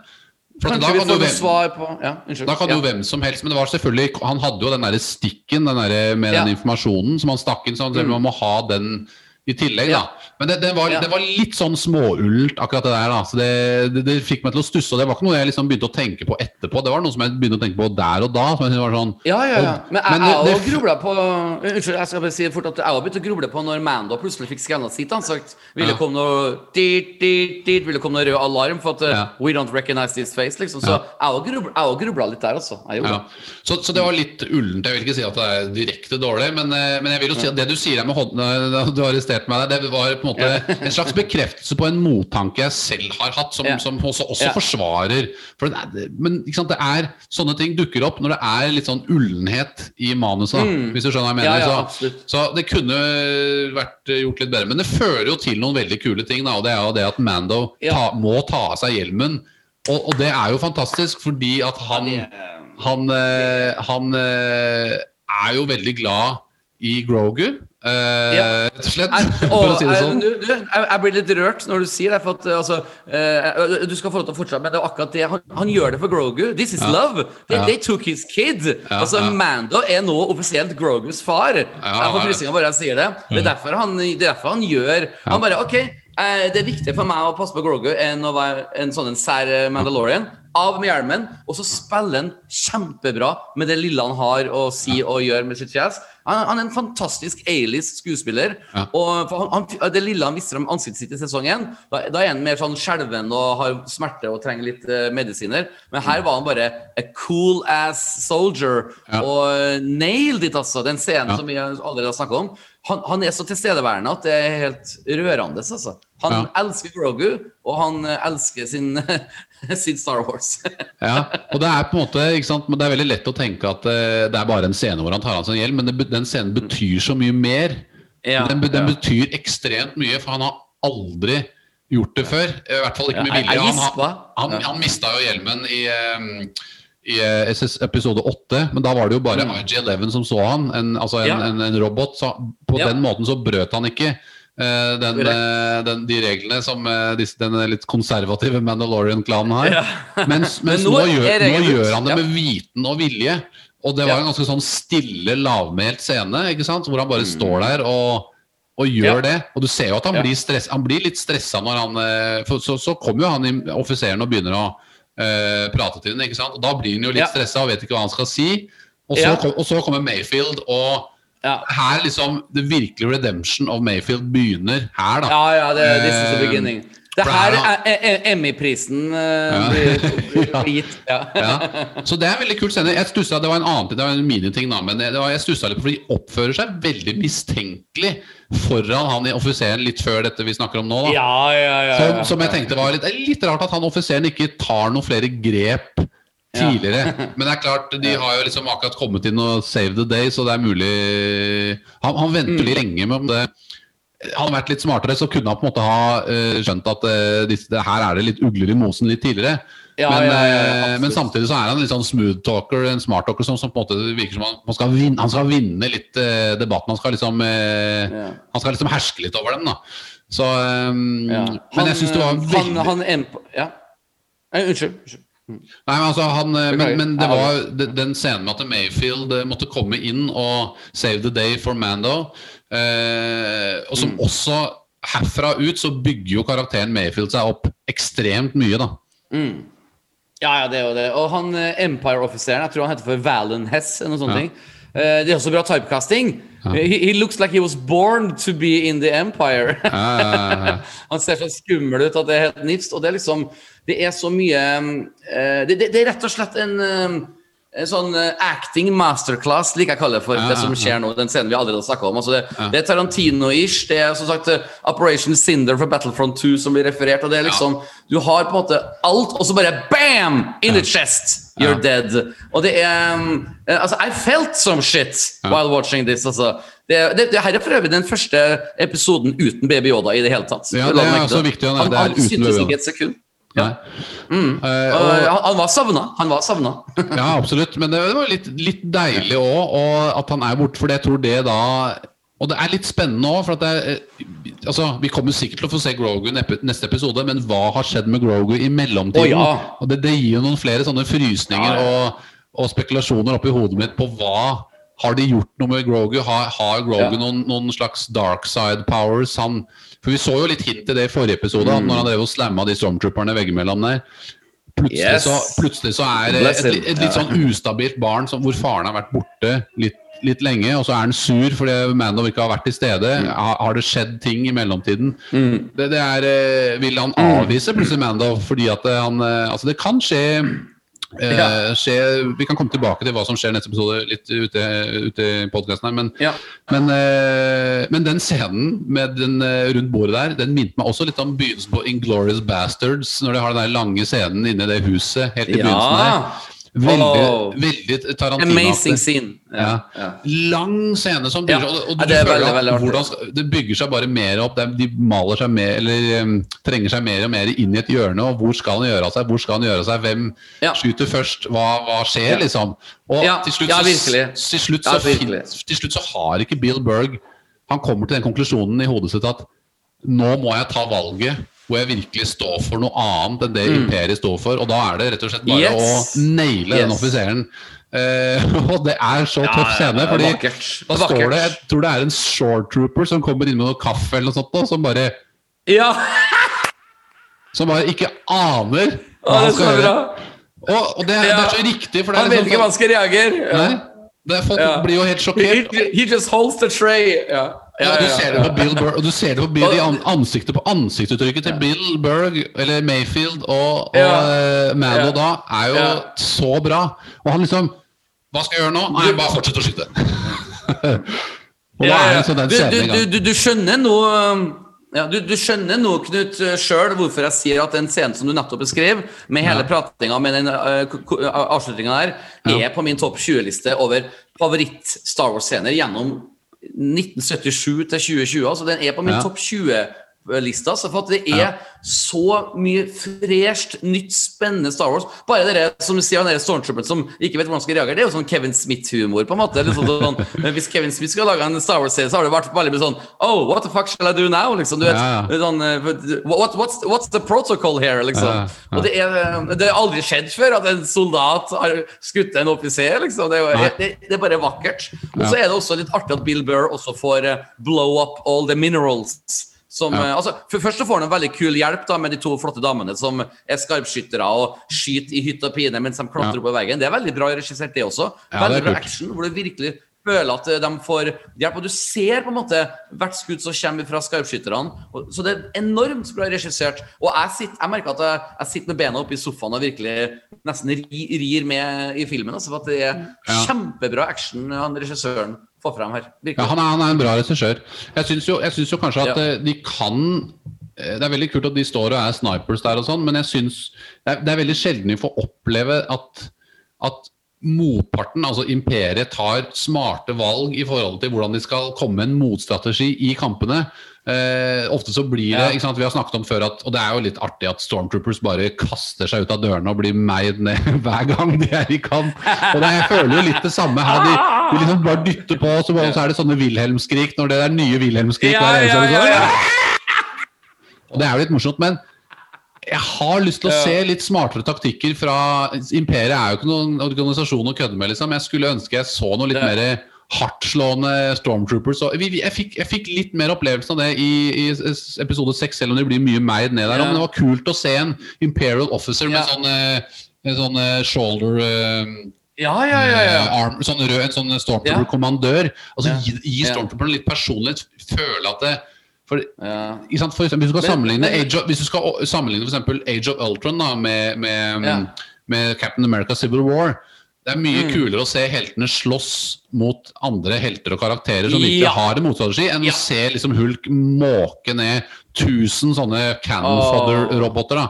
For da kan hvem- på ja, da kan ja. jo hvem som helst, men det var selvfølgelig Han hadde jo den der stikken den der, med den informasjonen som han stakk inn. Så han, man må ha den i tillegg, da. Men det, det, var, det var litt sånn småullent, akkurat det der. da Så det, det, fikk meg til å stusse. Og det var ikke noe jeg liksom begynte å tenke på etterpå. Det var noe som jeg begynte å tenke på der og da. Som jeg synes var sånn Ja, ja, ja. Men jeg men det- grubla på Unnskyld, jeg skal bare si det fort at jeg har begynt å gruble på når Mando plutselig fikk skanna sitt ansikt. Ville Ja. komme noe dit, dit, dit, Ville komme noe rød alarm for at uh, Ja. We don't recognize this face, liksom. Så Ja. jeg har grubla, litt der, altså. Jeg gjorde Ja. Så, så det var litt ullent. Jeg vil ikke si at det er direkte dårlig, men, eh, men jeg vil jo si at det du sier her med hånden Du Du arresterte meg der, det var på en måte en slags bekreftelse på en mottanke jeg selv har hatt, som, som også, også forsvarer. For det er, men sant, det er sånne ting dukker opp når det er litt sånn ullenhet i manuset, da, hvis du skjønner hva jeg mener. Mm. Så, så det kunne vært eh, gjort litt bedre. Men det fører jo til noen veldig kule ting, da, og det er jo det at Mando ta, må ta av seg hjelmen. Og, og det er jo fantastisk, fordi at han han, han, eh, han eh, er jo veldig glad i Grogu, eh, Ja. rett og slett. For å si sånn. du, du, jeg, blir litt rørt når du sier det. At, uh, altså, uh, du skal få lov til å fortsette, men det er akkurat det. Han, han gjør det for Grogu. This is love. They, Ja. they took his kid. Ja, altså, ja. Mando er nå offisielt Grogus far. jeg får frysninger bare jeg sier det. Det er derfor han, det er derfor han gjør Han bare OK, eh, det er viktig for meg å passe på Grogu enn å være en sånn en sær eh, Mandalorian. Av med hjelmen, og så spiller han kjempebra med det lille han har å si og gjøre med sitt fjes. Han, han er en fantastisk A-list skuespiller. Ja. Og han, han, Det lille han viser om ansiktet sitt i sesong 1, da, da er han mer sånn skjelven og har smerte og trenger litt uh, medisiner. Men her var han bare a cool ass soldier. Ja. Og nailed it, altså. Den scenen Ja. som vi allerede har snakka om. Han, han er så tilstedeværende at det er helt rørende. Altså. Han Ja. elsker Grogu, og han eh, elsker sin, sin Star Wars. Ja, og det er på en måte, ikke sant, men det er veldig lett å tenke at eh, det er bare en scene hvor han tar av seg en hjelm, men det, den scenen betyr så mye mer. Ja, den, den ja. betyr ekstremt mye, for han har aldri gjort det før. I hvert fall ikke med vilje. Han, Han, han, han mista jo hjelmen i, eh, i eh, episode 8, men da var det jo bare IG-11 som så han, en, altså en, Mm. Ja. en, en robot. Så på Ja. den måten så brøt han ikke uh, den, eh, den, de reglene som uh, disse, den litt konservative Mandalorian-klanen har. Ja. Mens, Men nå nå, gjør, nå gjør han det med viten og vilje. Og det var en ganske sånn stille, lavmælt scene, ikke sant? hvor han bare står der og, og gjør Mm. Ja. det. Og du ser jo at han, Ja. blir, stress, han blir litt stressa når han For så, så kommer jo han offiseren og begynner å eh, prate til den, ikke sant? Og da blir han jo litt Ja. stressa og vet ikke hva han skal si. Og så, Ja. kom, og så kommer Mayfield, og Ja. her liksom det virkelige redemption of Mayfield begynner her, da. Ja, ja, det, this is the Eh, beginning. Det her er Emmy-prisen eh, blir, gitt. Ja. Ja. Så det er veldig kult scene. Jeg stussa, Det var en annen det var en miniting, da, men det var, jeg stussa litt, for de oppfører seg veldig mistenkelig foran han i offiseren litt før dette vi snakker om nå. da Ja, ja, ja, Som, som jeg tenkte var litt, litt rart at han offiseren ikke tar noen flere grep tidligere. Men det er klart, de har jo liksom akkurat kommet inn og save the day, så det er mulig Han, han venter Mm. lenge med om det hadde vært litt smartere, så kunne han på en måte ha eh, skjønt at eh, disse, det her er det litt ugler i mosen litt tidligere. Ja, men, ja, eh, men samtidig så er han litt sånn smooth talker, en smart talker, som, som på en måte virker som han, han, skal, vinne, han skal vinne litt debatten. Han skal liksom Ja. Han skal liksom herske litt over dem, da. Så um, Ja. Men jeg syns det var veldig han emp- Ja. Nei, Unnskyld. unnskyld. Nei, men altså han, eh, men, men det var den scenen med at Mayfield eh, måtte komme inn og save the day for Mando, eh, og som Mm. også herfra ut så bygger jo karakteren Mayfield seg opp ekstremt mye, da. Ja, ja, det er jo det. Og han eh, Empire-offiseren, jeg tror han heter for Valen Hess, eller noe sånt. ting. Eh, det er også bra typecasting. He, he looks like he was born to be in the Empire. han ser så skummel ut at det er helt nifst. Og det er liksom Det er så mye eh, det, det, det er rett og slett en eh, en sånn eh, acting masterclass, liker jeg å kalle det for det som skjer nå. Den scenen vi allerede har snakka om. Altså det, det er Tarantino-ish. Det er som sagt eh, Operation Cinder fra Battlefront 2 som blir referert. Og det er liksom Du har på en måte alt, og så bare bam! In the chest! You're dead. Og det er um, eh, Altså, I felt some shit while watching this. Altså. Det, det, det her er for øvrig den første episoden uten Baby Yoda i det hele tatt. Ja, det er meg viktig. Han, Det er han uten syntes ikke et sekund. Nei. Mm. Uh, og, han, han var savna. Han var savna. ja, absolutt. Men det, det var litt, litt deilig òg, at han er borte. For jeg tror det da Og det er litt spennende òg, for er eh, Altså, vi kommer sikkert til å få se Grogu i neste episode, men hva har skjedd med Grogu i mellomtiden? Oh, ja. Og det, det gir jo noen flere sånne frysninger Ja, ja. Og, og spekulasjoner oppi hodet mitt på hva Har de gjort noe med Grogu? Har, har Grogu Ja. noen, noen slags dark side powers? Han, for Vi så jo litt hint til det i forrige episode, at når han drev og slamma de stormtrooperne veggimellom der. Plutselig, Yes. så, plutselig så er det et, et litt sånn ustabilt barn som, hvor faren har vært borte litt, litt lenge, og så er han sur fordi Mando ikke har vært til stede. Mm. Har, har det skjedd ting i mellomtiden? Det, det er, eh, vil han Mm. avvise plutselig Mando fordi at eh, han eh, Altså, det kan skje Ja. skje, vi kan komme tilbake til hva som skjer i neste episode litt ute, ute i podkasten her, men, Ja. men, eh, men den scenen med den eh, rundt bordet der, den minte meg også litt om begynnelsen på Inglorious Bastards, når de har den der lange scenen inne i det huset helt i begynnelsen der. Veldig, Oh. veldig. Amazing scene. Ja. Ja. Lang scene som bygger seg, og, det veldig, veldig hvordan det bygger seg bare mer opp. De maler seg mer, eller um, trenger seg mer og mer inn i et hjørne. Og hvor skal han gjøre av seg? Hvor skal han gjøre seg? Hvem skyter først? Hva, hva skjer, liksom? Og til, slutt så, til, slutt så til slutt så har ikke Bill Berg Han kommer til den konklusjonen i hodet sitt at nå må jeg ta valget hvor jeg virkelig står for noe annet enn det imperiet står for. Og da er det rett og slett bare Mm. Yes. å naile den offiseren. Eh, og det er så Ja, tøff scene. ja, ja, fordi vakkert. da står det, jeg tror det er en short trooper som kommer inn med noe kaffe eller noe sånt, som bare ja. Som bare ikke aner hva han skal gjøre. Og, og det, er- det er så riktig, for det Han er vet liksom ikke hva han skal reagere. Ja. Det er, Folk Ja. blir jo helt sjokkert. he- he just holds the tray. Ja. Ja, du ser det på Bill Burr, og du ser det på Bill, ansiktet på ansiktsuttrykket til Bill Berg eller Mayfield og, og Ja. Mano Ja. da er jo Ja. så bra. Og han liksom Hva skal jeg gjøre nå? Nei, bare fortsett å skyte. og da er det sånn den Du, scenen du, du, du, du skjønner nå um, ja, du, du skjønner nå, Knut, sjøl hvorfor jeg sier at den scenen som du nettopp beskrev, med hele Ja. pratinga med den uh, avslutninga der, Ja. er på min topp 20-liste over favoritt-Star Wars-scener gjennom 1977 til 2020. Altså, den er på min Ja. topp 20-lista. Så for at det er så mye fresht, nytt, spennende Star Wars. Bare dere som du sier, den der Stormtrooperen som ikke vet hvordan skal reagere, det er jo sånn Kevin Smith-humor, på en måte. Liksom sånn, hvis Kevin Smith skal lage en Star Wars-serie, så har det vært veldig mye sånn Oh, what the fuck shall I do now? Liksom, du vet, Ja, ja. Sånn, eh, what, what's, what's the protocol here? Liksom. Ja, ja. Og det er, det har aldri skjedd før at en soldat har skutt en offiser. Liksom. Det, er, det, det er bare vakkert. Og så Ja. er det også litt artig at Bill Burr også får eh, blow up all the minerals. Som, Ja. eh, altså, for Først så får han en veldig kul hjelp da med de to flotte damene som er skarpskyttere og skyter i hytt og pine mens de klatrer Ja. opp på veggen. Det er veldig bra regissert, det også. Ja, det veldig er bra action, hvor du virkelig føler at eh, de får hjelp. Og du ser på en måte hvert skudd som kommer fra skarpskytterne. Så det er enormt bra regissert. Og jeg, sitter, jeg merker at jeg, jeg sitter med bena oppe i sofaen og virkelig nesten rir med i filmen. Altså, for at det er kjempebra action han regissøren får fram her. Ja, han, er, han er en bra regissør. Jeg syns jo, jo kanskje at Ja. eh, de kan eh, Det er veldig kult at de står og er snipers der og sånn, men jeg syns det er, det er veldig sjelden vi får oppleve at, at motparten, altså imperiet, tar smarte valg i forhold til hvordan de skal komme en motstrategi i kampene. Eh, ofte så blir det ikke sant, Vi har snakket om før at Og det er jo litt artig at Stormtroopers bare kaster seg ut av dørene og blir meid ned hver gang de er i kamp. Og det, jeg føler jo litt det samme her. De, de liksom bare dytter på, så, så er det sånne Wilhelm-skrik når det er nye Wilhelm-skrik. Ja, ja, ja, ja. Og det er jo litt morsomt, men jeg har lyst til å se litt smartere taktikker fra Imperiet er jo ikke noen organisasjon å kødde med, liksom. Jeg skulle ønske jeg så noe litt mer hardtslående Stormtroopers. Og jeg, fikk, jeg fikk litt mer opplevelse av det i, i episode seks, selv om det blir mye meid ned der. Ja. Men det var kult å se en Imperial Officer med Ja. sånn, eh, en sånn eh, shoulder eh, Ja, ja, ja. ja. arm, sånn rød, en sånn Stormtrooper-kommandør. Altså gi, gi Stormtrooperen litt personlighet. Føle at det for, sant? For eksempel, hvis du skal sammenligne, Age of, hvis du skal sammenligne for Age of Ultron da, med, med, med Captain America Civil War Det er mye Mm. kulere å se heltene slåss mot andre helter og karakterer som virkelig Ja. har en motstrategi, enn Ja. å se liksom Hulk måke ned tusen sånne cannon fodder-roboter.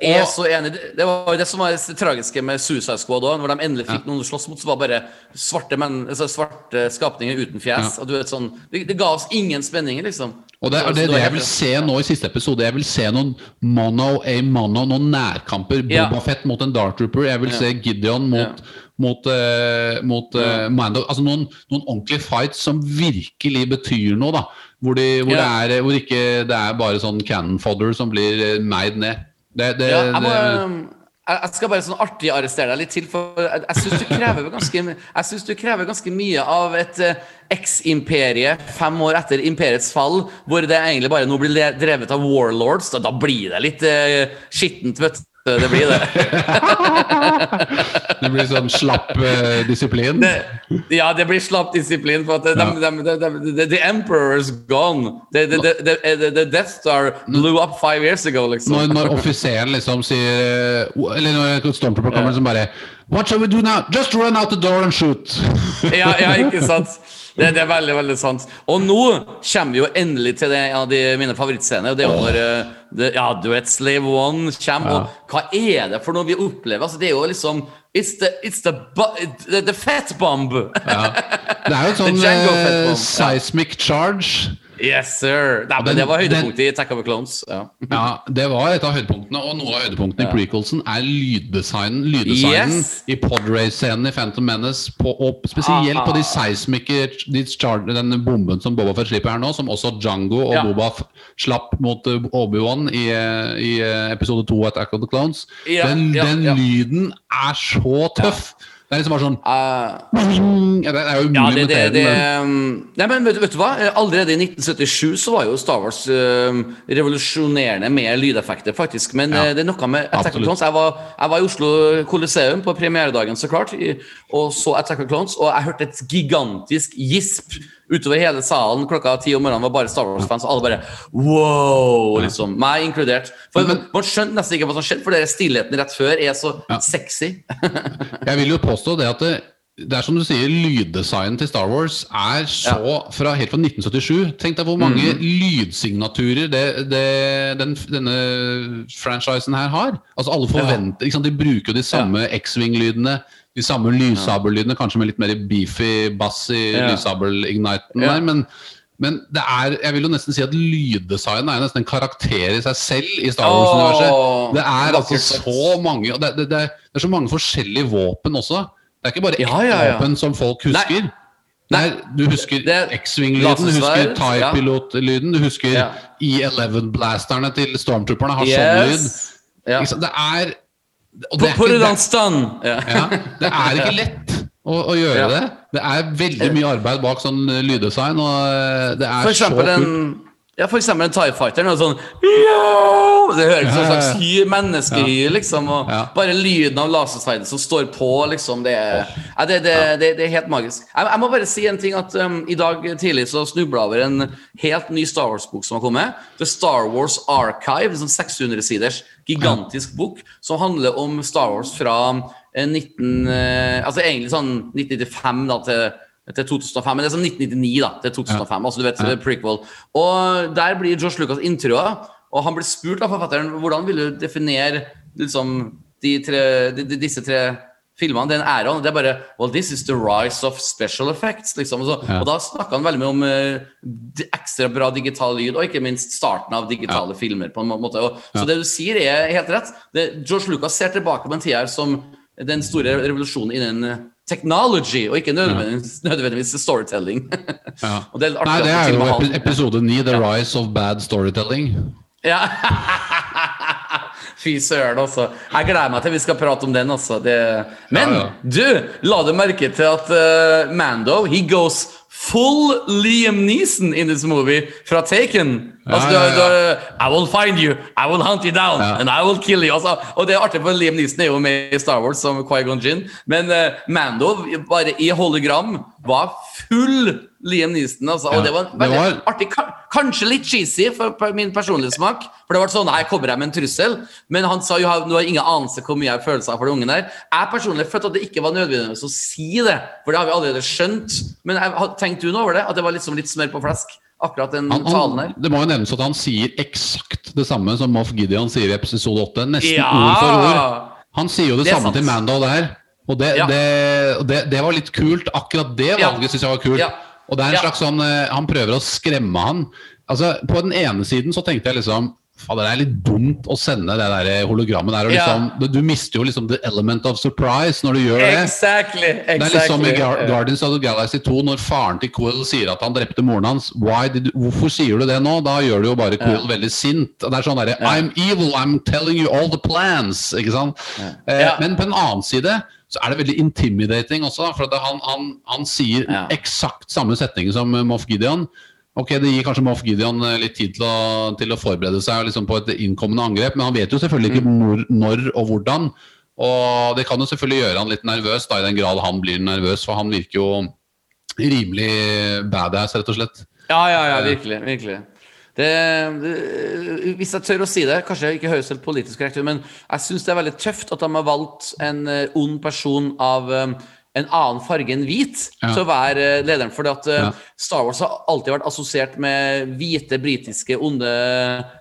Jeg er Og- så enig. Det- var jo det som var det tragiske med Suicide Squad òg. Når de endelig fikk noen å slåss mot, så var bare svarte, menn, altså svarte skapninger uten fjes. Ja. Og du vet sånn, det, det ga oss ingen spenninger, liksom. Og det er det, det jeg vil se nå i siste episode. Jeg vil se noen mono a mono, noen nærkamper. Ja. Boba Fett mot en Dart Trooper. Jeg vil Ja. se Gideon mot, Ja. Mot, uh, mot uh, Mando. Altså noen, noen ordentlige fights som virkelig betyr noe. da Hvor, de, hvor, Ja. det, er, hvor ikke det er bare sånn cannon fodder som blir eh, meid ned. Det, det, Ja, jeg, må, det, jeg skal bare sånn artig arrestere deg litt til, for jeg, jeg syns du du krever ganske mye av et eh, eks-imperie fem år etter imperiets fall, hvor det egentlig bare nå blir drevet av warlords. Da, da blir det litt uh, skittent, vet du. Det blir det. Det blir sånn slapp uh, disiplin. det. Ja, det blir slapp disiplin. For at de, de, de, de, the emperor is gone. The, the, the, the, Death Star blew up five years ago, liksom. Når, når offiseren liksom sier eh, Eller når Stormtrooper kommer som bare What shall we do now? Just run out the door and shoot. ja, ja, ikke sant? Det, det er veldig veldig sant. Og nå kommer vi jo endelig til det, av de, mine favorittscener. Det er jo når uh, det, Ja, Duet Slave One kommer, og hva er det for noe vi opplever? Altså, det er jo liksom It's the, it's the, the, the fat bomb. Ja. Det er jo en sånn eh, ja. seismic charge. Yes, sir. Nei, men den- det var den- i Attack of the Clones. Ja. Ja, det var et av høydepunktene, og noe av høydepunktene i prequelsen er lyddesignen. Lyddesignen Yes. i podrace-scenen i Phantom Menace, på, og spesielt Aha. på de seismikke de char- Den bomben som Boba Fett slipper her nå, som også Django og Ja. Boba slapp mot eh, Obi-Wan i, eh, i eh, episode 2 av Attack of the Clones. Ja, den ja, den ja. lyden er så tøff! Det er liksom bare sånn uh, ja, Det er jo umulig Ja, det, det, det, Nei, men vet, vet du hva? Allerede i 1977 så var jo Star Wars uh, revolusjonerende med lydeffekter, faktisk. Men Ja, eh, det er noe med Attack of. Clones. Jeg var, jeg var i Oslo Coliseum på premieredagen, så klart, og så Attack of Clones, og jeg hørte et gigantisk gisp utover hele salen klokka ti om morgenen. var bare Star Wars-fans, og alle bare wow! liksom, Meg inkludert. For Men- Man skjønte nesten ikke hva som skjedde, for den stillheten rett før er så Ja. sexy. Jeg vil jo påstå det at det, det er som du sier, lyddesignen til Star Wars er så fra, helt fra 1977. Tenk deg hvor mange mm. lydsignaturer det, det, den, denne franchisen her har. Altså Alle forventer ja. De bruker jo de samme X-Wing-lydene, de samme lyssabellydene, kanskje med litt mer beefy bass i Ja. lyssabel-igniten Ja. der. Men, men det er, jeg vil jo nesten si at lyddesign er nesten en karakter i seg selv i Star Wars-universet. Det er altså så mange det, det, det, er så mange forskjellige våpen også. Det er ikke bare ett Ja, våpen som folk husker. Nei. Nei, du husker er X-Wing-lyden, du husker. TIE-pilot-lyden, du husker Ja. E11-blasterne til stormtrooperne har sånn lyd. Ja. Det er er, Put ikke, det! Ja. ja, det er ikke lett å, å gjøre Ja. det. Det er veldig mye arbeid bak sånn eh, lyddesign, og eh, det er så kult. Ja, for eksempel en TIE Fighter. Noe sånn! Det høres ut som en slags hy, menneskehy, liksom. Og Ja. bare lyden av lasersverdet som står på, liksom. Det er, ja, det, det, det, det er helt magisk. Jeg, jeg må bare si en ting at um, I dag tidlig så snubla jeg over en helt ny Star Wars-bok som har kommet. The Star Wars Archive, en sånn 600-siders gigantisk bok som handler om Star Wars fra eh, 19... Uh, altså egentlig sånn 1995 da til til 2005, men det er som 1999 da, til 2005. altså du vet, prequel. Og Der blir Josh Lucas intervjua, og han blir spurt av forfatteren hvordan vil du definere liksom, de tre, de, de, disse tre filmene, den æraen. Det er bare Well, this is the rise of special effects. liksom. Og, så, Ja. og da snakka han veldig mye om uh, ekstra bra digital lyd, og ikke minst starten av digitale filmer. på en måte. Og, Så det du sier, er helt rett. Det, George Lucas ser tilbake på en tid her som den store revolusjonen innen technology, og ikke nødvendigvis, nødvendigvis storytelling. Ja. det er Nei, det er jo epi- episode 9, The Rise of Bad Storytelling. Ja. Fy søren, altså. Jeg gleder meg til vi skal prate om den. altså. Det... Men Ja, ja. du, la du merke til at uh, Mando he goes full Liam Neeson in this movie fra Taken? Altså, Ja, ja, du- du- I will find you, I will hunt you down, Ja. and I will kill you. Altså, og det er artig, for Liam Neeson er jo med i Star Wars som Qui-Gon Jinn. Men uh, Mando, bare i hologram, var full Liam Neeson. Altså, Ja, og det var det var- artig. Kanskje litt cheesy for min personlige smak. For det var sånn, her kommer jeg med en trussel. Men han sa jo du har ingen anelse hvor mye jeg har følelser for den ungen der. Jeg personlig følte at det ikke var nødvendig å si det, for det har vi allerede skjønt. Men jeg, har- tenkte du noe over det? At det var liksom litt smør på flesk? Akkurat den Han, talen her? det må jo nevnes at han sier eksakt det samme som Moff Gideon sier i episode 8. Nesten Ja! ord for ord. Han sier jo det, Det samme sant. til Mando der. Og det, Ja. det, det, var litt kult. Akkurat det Ja. valget syns jeg var kult. Ja. Og det er en Ja. slags sånn eh, Han prøver å skremme han. Altså, På den ene siden så tenkte jeg liksom Fader, det er litt dumt å sende det der hologrammet der. Og Ja. liksom, du, du mister jo liksom the element of surprise når du gjør det. Exactly. Det er litt som i. Gar Guardians of the Galaxy 2, når faren til Quill sier at han drepte moren hans. Why did, hvorfor sier du det nå? Da gjør du jo bare Quill veldig sint. Det er sånn derre I'm evil, I'm telling you all the plans. Ikke sant? Eh, Ja. Men på en annen side så er det veldig intimidating også. For at han, han, han sier Ja. eksakt samme setning som Moff Gideon. Ok, Det gir kanskje Moff Gideon eh, litt tid til å, til å forberede seg liksom på et innkommende angrep, men han vet jo selvfølgelig ikke Mm. når, når og hvordan. Og det kan jo selvfølgelig gjøre han litt nervøs, da, i den grad han blir nervøs, for han virker jo rimelig badass, rett og slett. Ja, ja, ja, virkelig. virkelig. Det, det, hvis jeg tør å si det, kanskje jeg ikke høres helt politisk korrekt ut, men jeg syns det er veldig tøft at de har valgt en eh, ond person av eh, en annen farge enn hvit Ja. til å være eh, lederen. For at eh, Ja. Star Wars har alltid vært assosiert med hvite, britiske, onde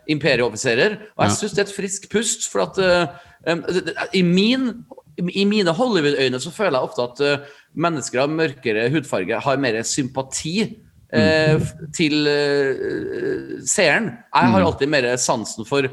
imperieoffiserer. Og jeg Ja. syns det er et friskt pust, for at det- det- i min i mine Hollywood-øyne så føler jeg ofte at mennesker av mørkere hudfarge har mer sympati eh, til eh, seeren. Jeg har alltid mer sansen for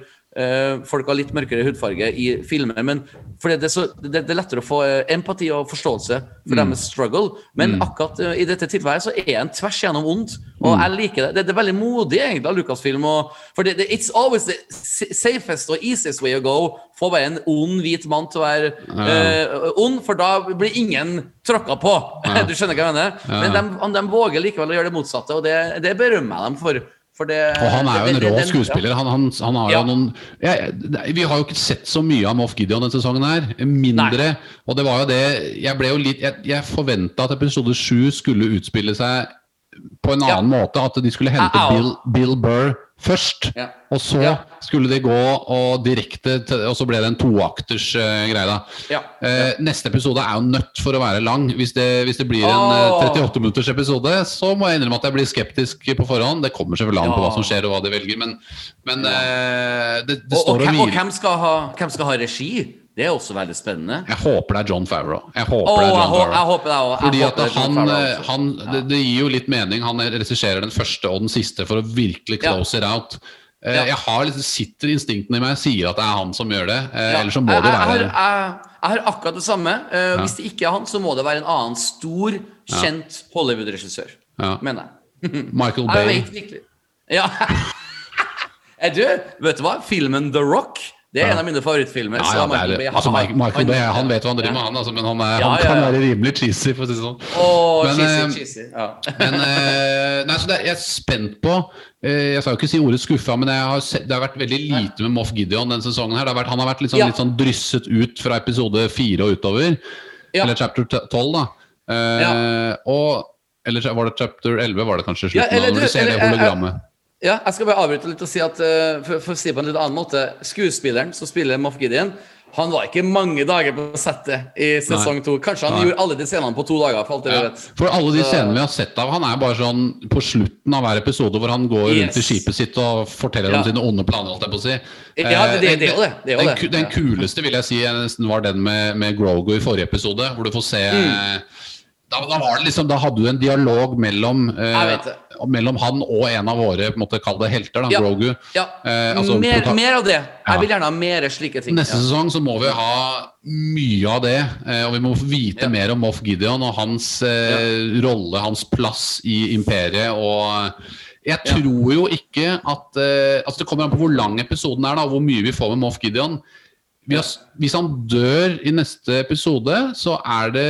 folk har litt mørkere hudfarge i filmer. Men fordi det, er så, det, er lettere å få eh, empati og forståelse for deres struggle. Men akkurat eh, i dette tilfellet så er en tvers gjennom ond. Og jeg liker det. det. Det er veldig modig egentlig av Lucasfilm. Og, for det, det, it's always the safest og easiest way to go. Få bare en ond hvit mann til å være eh, ond, for da blir ingen tråkka på. du skjønner hva jeg mener? Men de, de våger likevel å gjøre det motsatte, og det, det berømmer jeg dem for. Det, Og han er jo en rå skuespiller. Han, han, han har Ja. jo noen ja, Vi har jo ikke sett så mye av Moff Gideon denne sesongen her. Mindre. Og det var jo det Jeg ble jo litt Jeg, jeg forventa at episode sju skulle utspille seg på en Ja. annen måte. At de skulle hente. Bill, Bill Burr først. Ja. Og så Ja. skulle de gå og direkte til Og så ble det en toakters uh, greie, da. Ja. Eh, neste episode er jo nødt for å være lang. Hvis det, hvis det blir en Åh. eh, 38 minutters episode, så må jeg innrømme at jeg blir skeptisk på forhånd. Det kommer selvfølgelig an på hva som skjer og hva de velger, men, men det, det Og, og, står og hvem- og hvem, skal ha, hvem skal ha regi? Det er også veldig spennende. Jeg håper det er John Favreau. Jeg håper oh, det er jeg, John hå- jeg håper det også. Fordi at han, eh, han det, det gir jo litt mening. Han regisserer den første og den siste for å virkelig Ja. close it out. Eh, Ja. Jeg har litt, sitter Instinktene i meg sier at det er han som gjør det. Eh, Ja. Ellers så må jeg, det jeg, være jeg, jeg har akkurat det samme. Eh, Hvis det ikke er han, så må det være en annen stor, kjent Hollywood-regissør. Ja. Mener jeg. Michael Jeg Bay. vet virkelig. Ja. Du, vet du hva? Filmen The Rock det er en av mine favorittfilmer. Ja, så ja, Michael det Bay, altså, Michael, Michael Bay han vet hva han driver med, han, altså, men han, er, Ja, han ja, kan være rimelig cheesy, for å si det sånn. Åh, Men, cheesy, eh, cheesy. Ja. Men eh, nei, så det, er- jeg er spent på eh, Jeg skal jo ikke si ordet skuffa, men har sett, det har vært veldig lite med Moff Gideon denne sesongen. her det har vært, Han har vært litt sånn, Ja. litt sånn drysset ut fra episode fire og utover. Ja. Eller chapter 12, da. Eh, og Eller var det chapter 11, var det kanskje? Ja, slutten eller av, når du- ser det eller, eh, hologrammet. Ja, jeg skal bare avbryte litt og si at eh, for, for å si på en litt annen måte Skuespilleren som spiller Moff Gideon, han var ikke mange dager på settet i sesong to. Kanskje han Nei. gjorde alle de scenene på to dager. For alt det vi vet. For alle de Så- scenene vi har sett av han er bare sånn på slutten av hver episode hvor han går rundt i skipet sitt og forteller Ja. om sine onde planer. holdt jeg på å si. Ja, det- det- Eh, det er jo det. Det er jo den, den kuleste vil jeg si nesten var den med, med Grogo i forrige episode, hvor du får se Mm. Da, da var det liksom, da hadde du en dialog mellom, eh, Jeg mellom han og en av våre på en måte, kall det helter, da, Ja. Grogu. Ja. Eh, altså, mer, mer av det. Jeg vil gjerne ha mer slike ting. Neste Ja. sesong så må vi ha mye av det. eh, Og vi må vite mer om Moff Gideon og hans eh, rolle, hans plass i imperiet. Og jeg Ja. tror jo ikke at eh, Altså Det kommer an på hvor lang episoden er, da, og hvor mye vi får med Moff Gideon. Vi har, s- hvis han dør i neste episode, så er det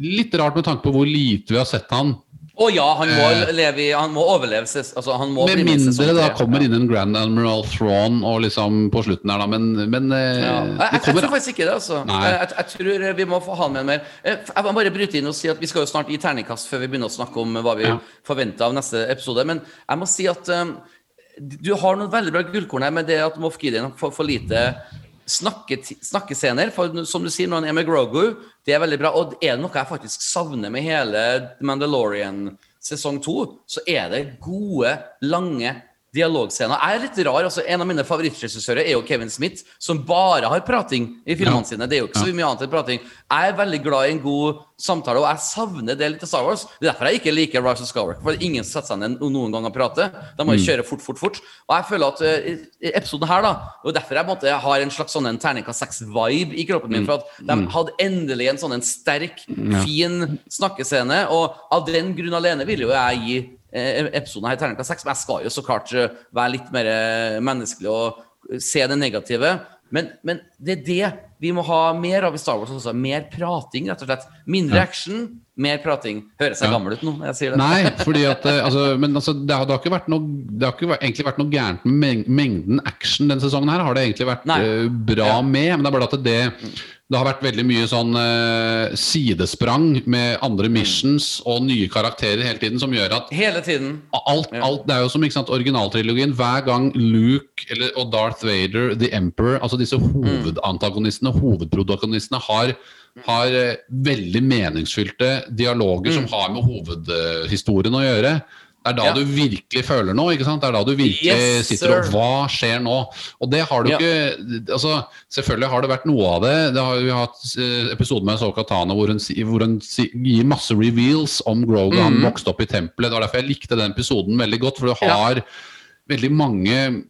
litt rart med tanke på hvor lite vi har sett han. Å ja, han må, Eh. leve i, han må overleve. Altså, han må Med mindre da kommer inn en Grand Admiral Thrawn og liksom på slutten der, da. Men, men eh, Ja. Det jeg, jeg tror faktisk ikke det. altså jeg, jeg, tror vi må få han med mer. Eh, Jeg må bare bryte inn og si at Vi skal jo snart gi terningkast før vi begynner å snakke om hva vi Ja. forventer av neste episode. Men jeg må si at um, du har noen veldig bra gullkorn her med det at Moff Gideon får for lite snakkescener. For som du sier, når han er med Grogu, det er veldig bra. Og er det noe jeg faktisk savner med hele Mandalorian sesong to, så er det gode, lange dialogscener. Jeg er litt rar. altså En av mine favorittregissører er jo Kevin Smith, som bare har prating i filmene sine. Det er jo ikke så mye annet enn prating. Jeg er veldig glad i en god samtale, og jeg savner det litt av Star Wars. Det er derfor jeg ikke liker Rise of Skywalker. For ingen setter seg ned noen gang og prater. De må jo kjøre fort, fort, fort. Og jeg føler at uh, episoden her, da Og derfor jeg måtte, en har en slags sånn en terningkast seks-vibe i kroppen min. For at de hadde endelig en sånn en sterk, fin snakkescene. Og av den grunn alene vil jo jeg gi episoden her terningkast 6, Men jeg skal jo så klart eh, være litt mer eh, menneskelig og se det negative. Men, men det er det vi må ha mer av i Star Wars også. Mer prating, rett og slett. Mindre action, mer prating. Høres jeg Ja. gammel ut nå når jeg sier det? Nei, fordi at eh, altså, Men altså, det har, det har ikke vært noe Det har ikke vært- egentlig vært noe gærent med mengden action denne sesongen. her Har det egentlig vært eh, bra Ja. med. Men det er bare at det det har vært veldig mye sånn uh, sidesprang med andre missions og nye karakterer hele tiden, som gjør at Hele tiden. alt, alt, det er jo som ikke sant, originaltrilogien. Hver gang Luke eller, og Darth Vader, The Emperor, altså disse hovedantagonistene, hovedprotagonistene, har, har uh, veldig meningsfylte dialoger som har med hovedhistorien å gjøre. Det er da Ja. du virkelig føler noe. ikke sant? Det er da du virkelig Yes, sitter og. Hva skjer nå? Og det har du Ja. ikke altså, Selvfølgelig har det vært noe av det. det har, vi har hatt episode med Soka Tana hvor hun, hvor hun gir masse reveals om Grogan Han Mhm. vokste opp i tempelet. Det var derfor jeg likte den episoden veldig godt. For du Ja. har veldig mange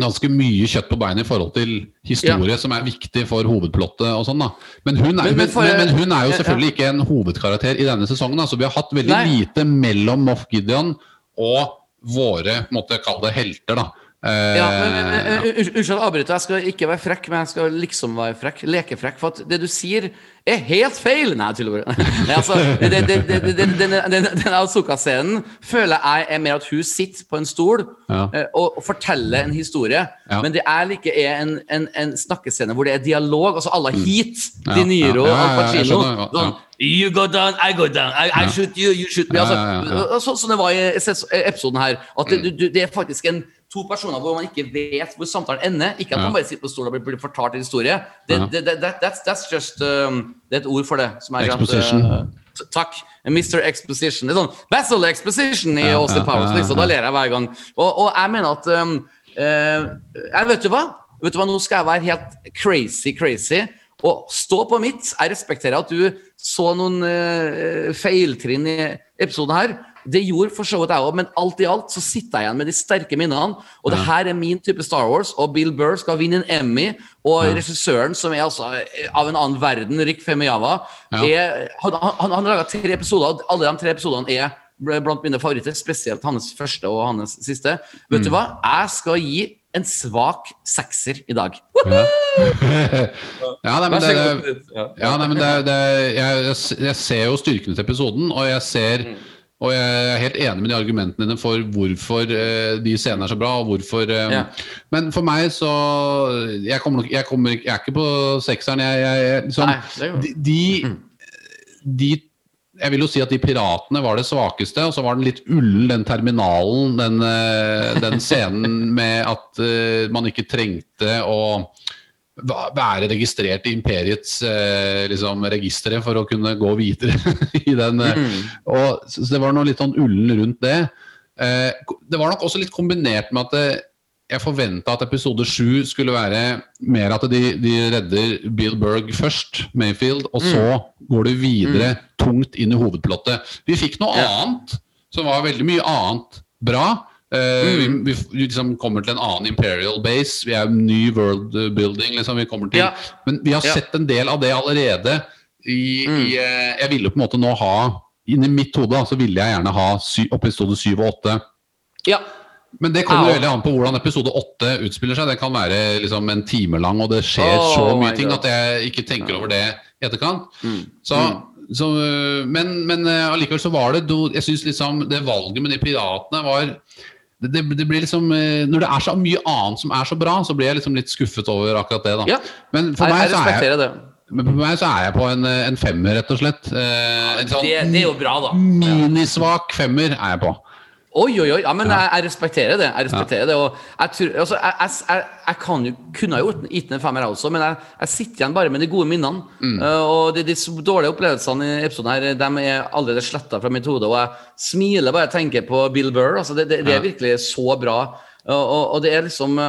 ganske mye kjøtt på beinet i forhold til historie som er viktig for hovedplottet og sånn da. Men hun er, Men- men, for- men, hun er jo selvfølgelig ja. ikke en hovedkarakter i denne sesongen. da, så vi har hatt veldig Nei. lite mellom Moff Gideon og våre, måtte jeg kalle det helter, da. Eh, Ja, men, unnskyld, at jeg. Jeg skal ikke være frekk, men jeg skal liksom være frekk. Lekefrekk. For at det du sier, er helt feil! Nei, tuller bare. Det- det- det- det- det- den- Azuka-scenen føler jeg er mer at hun sitter på en stol eh, og, forteller en historie. Men det er like er en, en, en snakkescene hvor det er dialog. Altså alle Heat, De Niro, Al Pacino. Sånn, You go down, I go down. I, I shoot you, you shoot me. Altså, sånn det var i episoden her. At det, Mm. du, det er faktisk en, to personer hvor man ikke vet hvor samtalen ender. Ikke at man bare sitter på stolen og blir, fortalt en historie. Det, det, det, that's, that's just um, Det er et ord for det. Som er at, Exposition. uh, takk. Mr. Exposition. Det er sånn Basil Exposition i Austin ja, Powers. Liksom, da ler jeg hver gang. Og, og jeg mener at um, uh, jeg Vet du hva? Vet du hva? Nå skal jeg være helt crazy, crazy. Og stå på mitt. Jeg respekterer at du så noen uh, feiltrinn i episoden her. Det gjorde for så vidt jeg òg, men alt i alt så sitter jeg igjen med de sterke minnene. Og det her er min type Star Wars, og Bill Burr skal vinne en Emmy. Og regissøren, som er altså eh, av en annen verden, Rick Femiyawa, Ja. er, han, han, han har laga tre episoder, og alle de tre episodene er blant mine favoritter, spesielt hans første og hans siste. Vet du Mm. hva? Jeg skal gi en svak sekser i dag. Ja, nei, men det. Ja. ja, nei, men det, det, jeg, jeg, jeg ser jo styrkene til episoden, og jeg ser Mm. Og jeg er helt enig med de argumentene dine for hvorfor eh, de scenene er så bra. og hvorfor eh, Ja. Men for meg så Jeg, kommer jeg, kommer, jeg er ikke på sekseren. Jeg, jeg, liksom, Nei, de, de, de jeg vil jo si at de piratene var det svakeste, og så var den litt ullen, den terminalen. Den, eh, den scenen med at man ikke trengte å være registrert i imperiets eh, liksom, registre for å kunne gå videre i den. Mm. og, så det var noe litt sånn ullen rundt det. Eh, det var nok også litt kombinert med at det, jeg forventa at episode sju skulle være mer at de, de redder Bill Berg først, Mayfield, og så går det videre tungt inn i hovedplottet. Vi fikk noe Ja. annet som var veldig mye annet bra. Eh, vi, vi, vi liksom kommer til en annen Imperial base. Vi er en ny world building. Liksom, vi kommer til. Ja. Men vi har sett en del av det allerede. I, i, eh, jeg ville på en måte nå ha Inni mitt hode så ville jeg gjerne ha sy, episode 7 og 8. Ja. Men det kommer veldig an på hvordan episode 8 utspiller seg. Det kan være liksom en time lang, og det skjer Oh så mye ting at jeg ikke tenker over det i etterkant. Mm. Så, så, øh, men, men allikevel så var det Jeg syns liksom det valget med de piratene var det, det, blir liksom øh, Når det er så mye annet som er så bra, så blir jeg liksom litt skuffet over akkurat det. da Ja. Men for Jeg, meg jeg så er jeg det. men for meg så er jeg på en, øh, en femmer, rett og slett. Eh, en sånn det. Det er jo bra, da. minisvak femmer er jeg på. Oi, oi, oi. Ja, men jeg, jeg respekterer det. Jeg respekterer det, og jeg, tror, altså, jeg, jeg, jeg, kan jo, kunne jo gitt den en femmer, jeg også, men jeg, jeg sitter igjen bare med de gode minnene. Uh, og de, de dårlige opplevelsene i episoden her, de er allerede sletta fra mitt hode. Og jeg smiler bare jeg tenker på Bill Burr. Altså, det, det, det er virkelig så bra. Og, og, og det er liksom uh,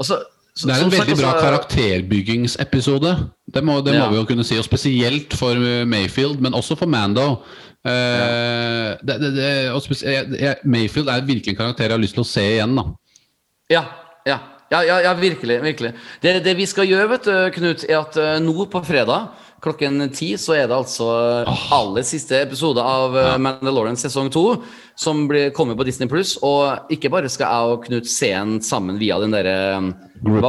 altså, så- Det er en veldig bra altså- karakterbygingsepisode. Det må, det må vi jo kunne si. Og spesielt for uh, Mayfield, men også for Mando. Eh, det, det, det, jeg, Mayfield er virkelig en karakter jeg har lyst til å se igjen. da Ja, ja, ja, ja, ja virkelig. virkelig. Det, det vi skal gjøre, vet du, Knut, er at eh, nå på fredag klokken ti så er det altså aller siste episode av ja. Mandalorian sesong to, som blir, kommer på Disney Pluss. Og ikke bare skal jeg og Knut se den sammen via den derre Group?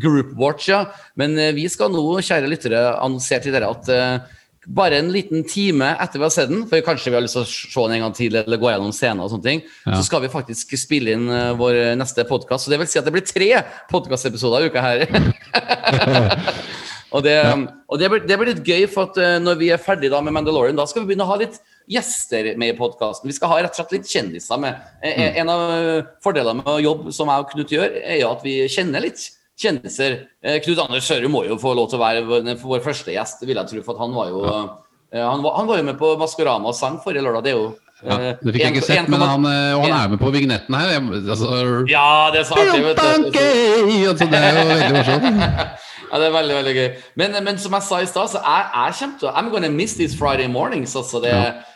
Group watch, ja. Men vi skal nå, kjære lyttere, annonsere til dere at bare en liten time etter vi har sett den, for kanskje vi har lyst til å se den en gang til eller gå gjennom scener og sånne ting, så skal vi faktisk spille inn eh, vår neste podkast. Så det vil si at det blir tre podkastepisoder i uka her. og det, og det, blir, det blir litt gøy, for at eh, når vi er ferdig med Mandalorian, da skal vi begynne å ha litt gjester med i podkasten. Vi skal ha rett og slett litt kjendiser med. Eh, En av fordelene med å jobbe som jeg og Knut gjør, er jo at vi kjenner litt kjendiser. Eh, Knut Anders Sørum må jo få lov til å være vår, første gjest, vil jeg tro, for han var jo eh, han, var, han var jo med på Maskorama og sang forrige lørdag. Det er jo Ja, eh, det fikk jeg ikke sett, men han, og han er med på vignetten her. Altså, Ja, det er så artig, vet du. Altså, det er jo veldig morsomt. Ja, det er veldig, veldig gøy. Men, men som jeg sa i stad, så jeg, jeg kommer til I'm gonna miss these Friday mornings. Altså det,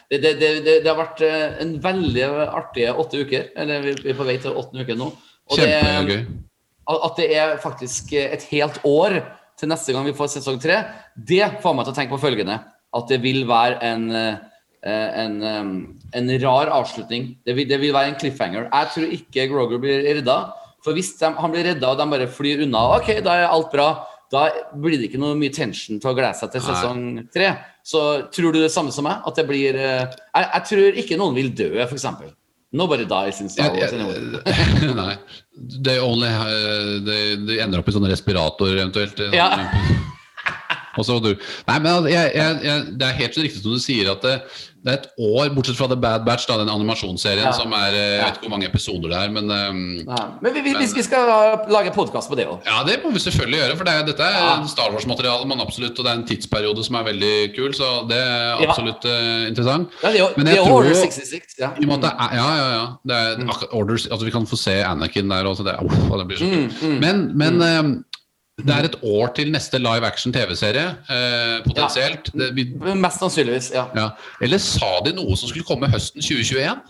det, det, det, det, har vært en veldig artig åtte uker. Eller vi er på vei til åttende uke nå. Og Kjempegøy. At det er faktisk et helt år til neste gang vi får sesong tre, det får meg til å tenke på følgende. At det vil være en, eh, en, eh, en rar avslutning. Det vil, det vil være en cliffhanger. Jeg tror ikke Groger blir redda. For hvis de, han blir redda og de bare flyr unna, ok, da er alt bra. Da blir det ikke noe mye tension til å glede seg til sesong tre. Så tror du det samme som meg? At det blir eh, Jeg, jeg tror ikke noen vil dø, f.eks. Nobody dies in Star Wars. anyway. Nei. Det, only, uh, they, det ender opp i sånne respirator eventuelt. Ja. Og så du. Nei, men altså, jeg, jeg, jeg, Det er helt riktig som du sier at det, det er et år, bortsett fra The Bad Batch, da, den animasjonsserien Ja. som er eh, Jeg vet ikke hvor mange episoder det er, men ehm, Men vi, vi, hvis vi skal lage podkast på det òg. Ja, det må vi selvfølgelig gjøre, for det dette er Ja. Star Wars-materiale man absolutt, og det er en tidsperiode som er veldig kul, så det er absolutt eh, interessant. Ja, det er Men det jeg er tror Order 66. Ja. I ja, ja, ja. Det er Mm. orders, altså Vi kan få se Anakin der også. Det, er- det blir så Mm, kult. Men, men eh, det er et år til neste live action TV-serie, potensielt. Det, vi, Mest sannsynligvis, ja. ja. Eller sa de noe som skulle komme høsten 2021?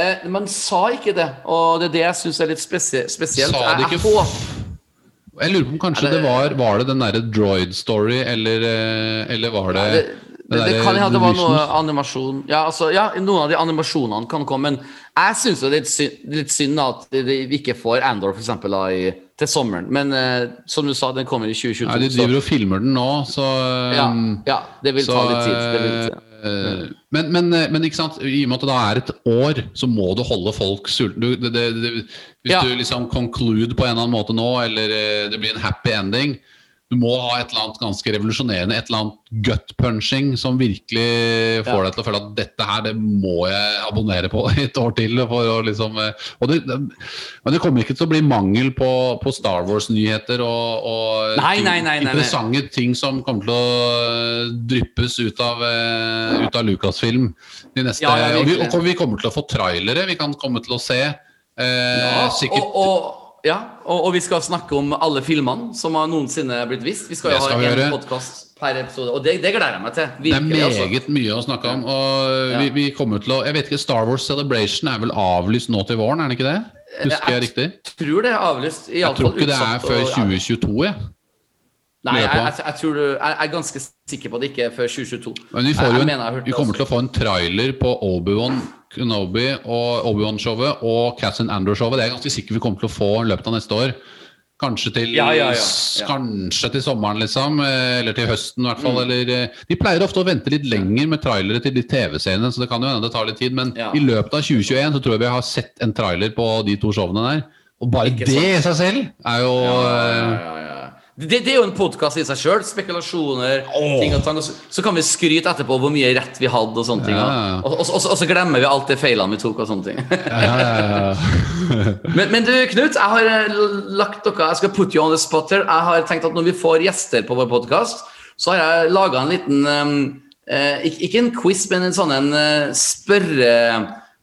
Eh, man sa ikke det, og det er det jeg syns er litt spesie spesielt. Sa de Jeg- jeg ikke håper- Jeg lurer på om kanskje det- det var Var det den derre droid story, eller, eh, eller var det Ja, det, det, det derre kan hende det var noe animasjon Ja, altså, ja, noen av de animasjonene kan komme, men jeg syns det er litt synd, litt synd at vi ikke får Andor for eksempel, i, til sommeren. Men uh, som du sa, den kommer i 2022. Nei, de driver og filmer den nå, så um, ja, ja, det vil ta litt tid. Eh, men, men, men ikke sant, i og med at det da er et år, så må du holde folk sultne. Hvis Ja. du liksom conclude på en eller annen måte nå, eller det blir en happy ending Du må ha et eller annet ganske revolusjonerende, et eller annet gut-punching som virkelig får Ja. deg til å føle at dette her, det må jeg abonnere på et år til. Liksom, eh, det, det, men det kommer ikke til å bli mangel på, på Star Wars-nyheter og, og Nei, ting- nei, nei, interessante ting som kommer til å eh, dryppes ut av, eh, ut av Lucasfilm. De neste, Ja, ja, vi, og vi kommer til å få trailere. Vi kan komme til å se eh, sikkert og, og, ja, og, og vi skal snakke om alle filmene som har noensinne blitt vist. Vi skal skal ha en podkast per episode, og det, det gleder jeg meg til. Det er meget altså. meget mye å snakke om. Og Ja. vi, vi kommer til å Jeg vet ikke, Star Wars Celebration er vel avlyst nå til våren, er det ikke det? Husker jeg riktig? tror det er avlyst. i Jeg tror ikke det er før 2022. jeg. Nei, jeg, jeg, jeg, tror jeg er ganske sikker på at det ikke er før 2022. Men vi, får jo en, jeg vi kommer altså. til å få en trailer på Obi-Wan Kenobi og Obi-Wan-showet og Cassian Andrew-showet. Det er jeg ganske sikker vi kommer til å få i løpet av neste år. Kanskje til, Ja, ja, ja. Kanskje til sommeren, liksom. eh, Eller til høsten, i hvert Mm. Eller, eh, de pleier ofte å vente litt lenger med trailere til de TV-seriene, så det kan jo hende det tar litt tid. Men i løpet av 2021 så tror jeg vi har sett en trailer på de to showene der. Og bare Ikke det i seg selv er jo Ja, eh, ja, ja. Det, det er jo en podkast i seg sjøl. Spekulasjoner, ting og tang. og Så, så kan vi skryte etterpå hvor mye rett vi hadde, og sånne ting. Ja, ja. Og, og, og, så glemmer vi alt det feilene vi tok, og sånne ting. ja. Men, men du, Knut, jeg har eh, lagt dere Jeg skal put you on the spot her. Jeg har tenkt at når vi får gjester på vår podkast, så har jeg laga en liten um, eh, ikke en quiz, men en sånn en uh, spørre...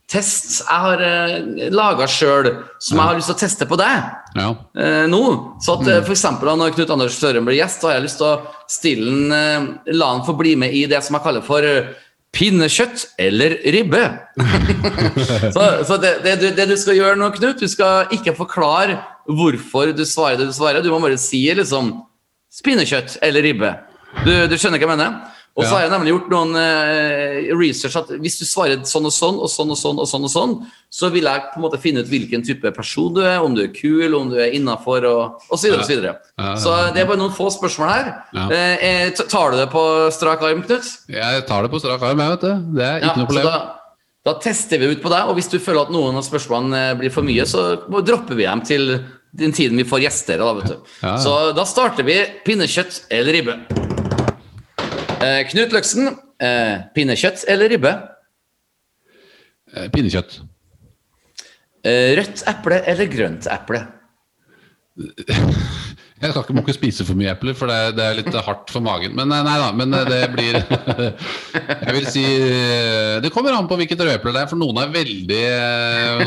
test jeg har uh, laga sjøl, som jeg har lyst til å teste på deg Ja. eh, nå. Så at eh, for eksempel, når Knut Anders Støren blir gjest, så har jeg lyst til å stille han, eh, la han få bli med i det som jeg kaller for eh, pinnekjøtt eller ribbe. så så det, det, du- det du skal gjøre nå, Knut, du skal ikke forklare hvorfor du svarer det du svarer. Du må bare si liksom pinnekjøtt eller ribbe. Du, du skjønner hva jeg mener? Og så har jeg nemlig gjort noen eh, research at hvis du svarer sånn og sånn og sånn og sånn, og sånn og sånn, så vil jeg på en måte finne ut hvilken type person du er, om du er kul, om du er innafor, og, og så videre. Så. Ja, ja. så det er bare noen få spørsmål her. Ja. Eh, eh, tar du det på strak arm, Knut? Jeg tar det på strak arm, jeg, vet du. Det er ikke Ja, noe problem. da, da tester vi ut på deg, og hvis du føler at noen av spørsmålene blir for mye, så dropper vi dem til den tiden vi får gjester. Da, vet du. Så da starter vi pinnekjøtt eller ribbe. Eh, Knut Løksen, eh, pinnekjøtt eller ribbe? Eh, Pinnekjøtt. Eh, rødt eple eller grønt eple? Jeg skal ikke, må ikke spise for mye epler, for det, er- det er litt hardt for magen. Men eh, nei da, men eh, det blir Jeg vil si Det kommer an på hvilket rødeple det er, for noen er veldig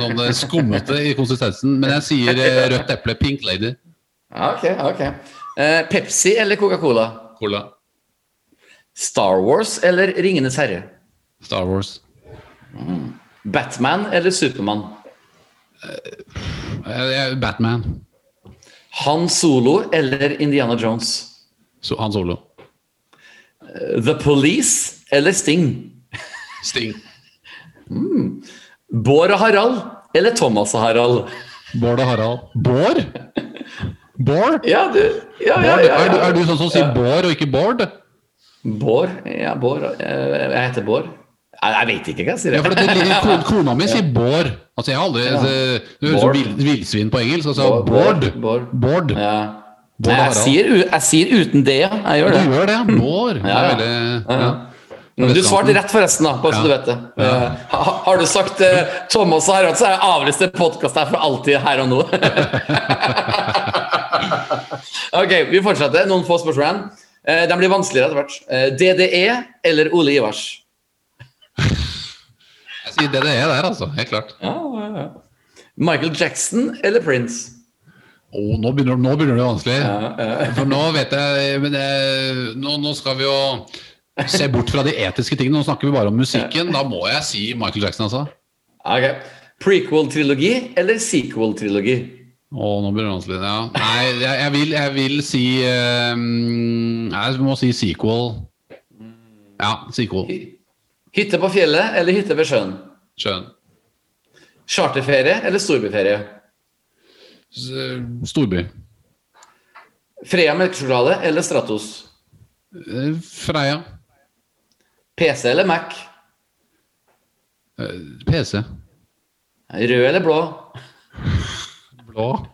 sånn skummete i konsistensen. Men jeg sier rødt eple. Pink lady. Ok, ok. Pepsi eller Coca-Cola? Cola. Cola. Star Wars eller Ringenes herre? Star Wars. Batman eller Supermann? Uh, jeg- Batman. Han Solo eller Indiana Jones? So, Han Solo. Uh, The Police eller Sting? Sting. Bård og Harald eller Thomas og Harald? Bård og Harald. Bård? Bård? Ja, du Ja, ja, ja. Er, er du sånn som sier Bård og ikke Bård? Bård? Ja, Bård. eh, Jeg heter Bård. Jeg, vet ikke hva jeg sier. Ja, for det, det, det, Kona mi sier Bård. Altså, jeg har aldri det, Du høres ut villsvin på engelsk. Altså, Bård, Bård. Bård. Ja. Bård jeg, sier, jeg sier uten det, ja. Jeg gjør det. Du gjør det, Bård. Det Ja, er veldig Ja. ja. Du svarte rett, forresten, da, bare så Ja. du vet det. Ja. ha, har du sagt uh, Thomas og Harald, så har jeg avlyst en podkast her for alltid, her og nå. ok, vi fortsetter. Noen få spørsmål igjen. Eh, de blir vanskeligere etter hvert. Eh, DDE eller Ole Ivars? Jeg sier DDE der, altså. Helt klart. Ja, ja, ja. Michael Jackson eller Prince? Oh, nå, begynner, nå begynner det vanskelig. For nå vet jeg men jeg, nå, nå skal vi jo se bort fra de etiske tingene. Nå snakker vi bare om musikken. Da må jeg si Michael Jackson, altså. Okay. Prequel-trilogi eller sequel-trilogi? Å, nå blir det vanskelig. Ja. Nei, jeg, jeg, vil, jeg vil si ehm, Jeg må si sequel. Ja, sequel. Hytte på fjellet eller hytte ved sjøen? Sjøen. Charterferie eller storbyferie? Storby. Freia melkesjokolade eller Stratos? Eh, Freia. PC eller Mac? Eh, PC. Rød eller blå? Blå.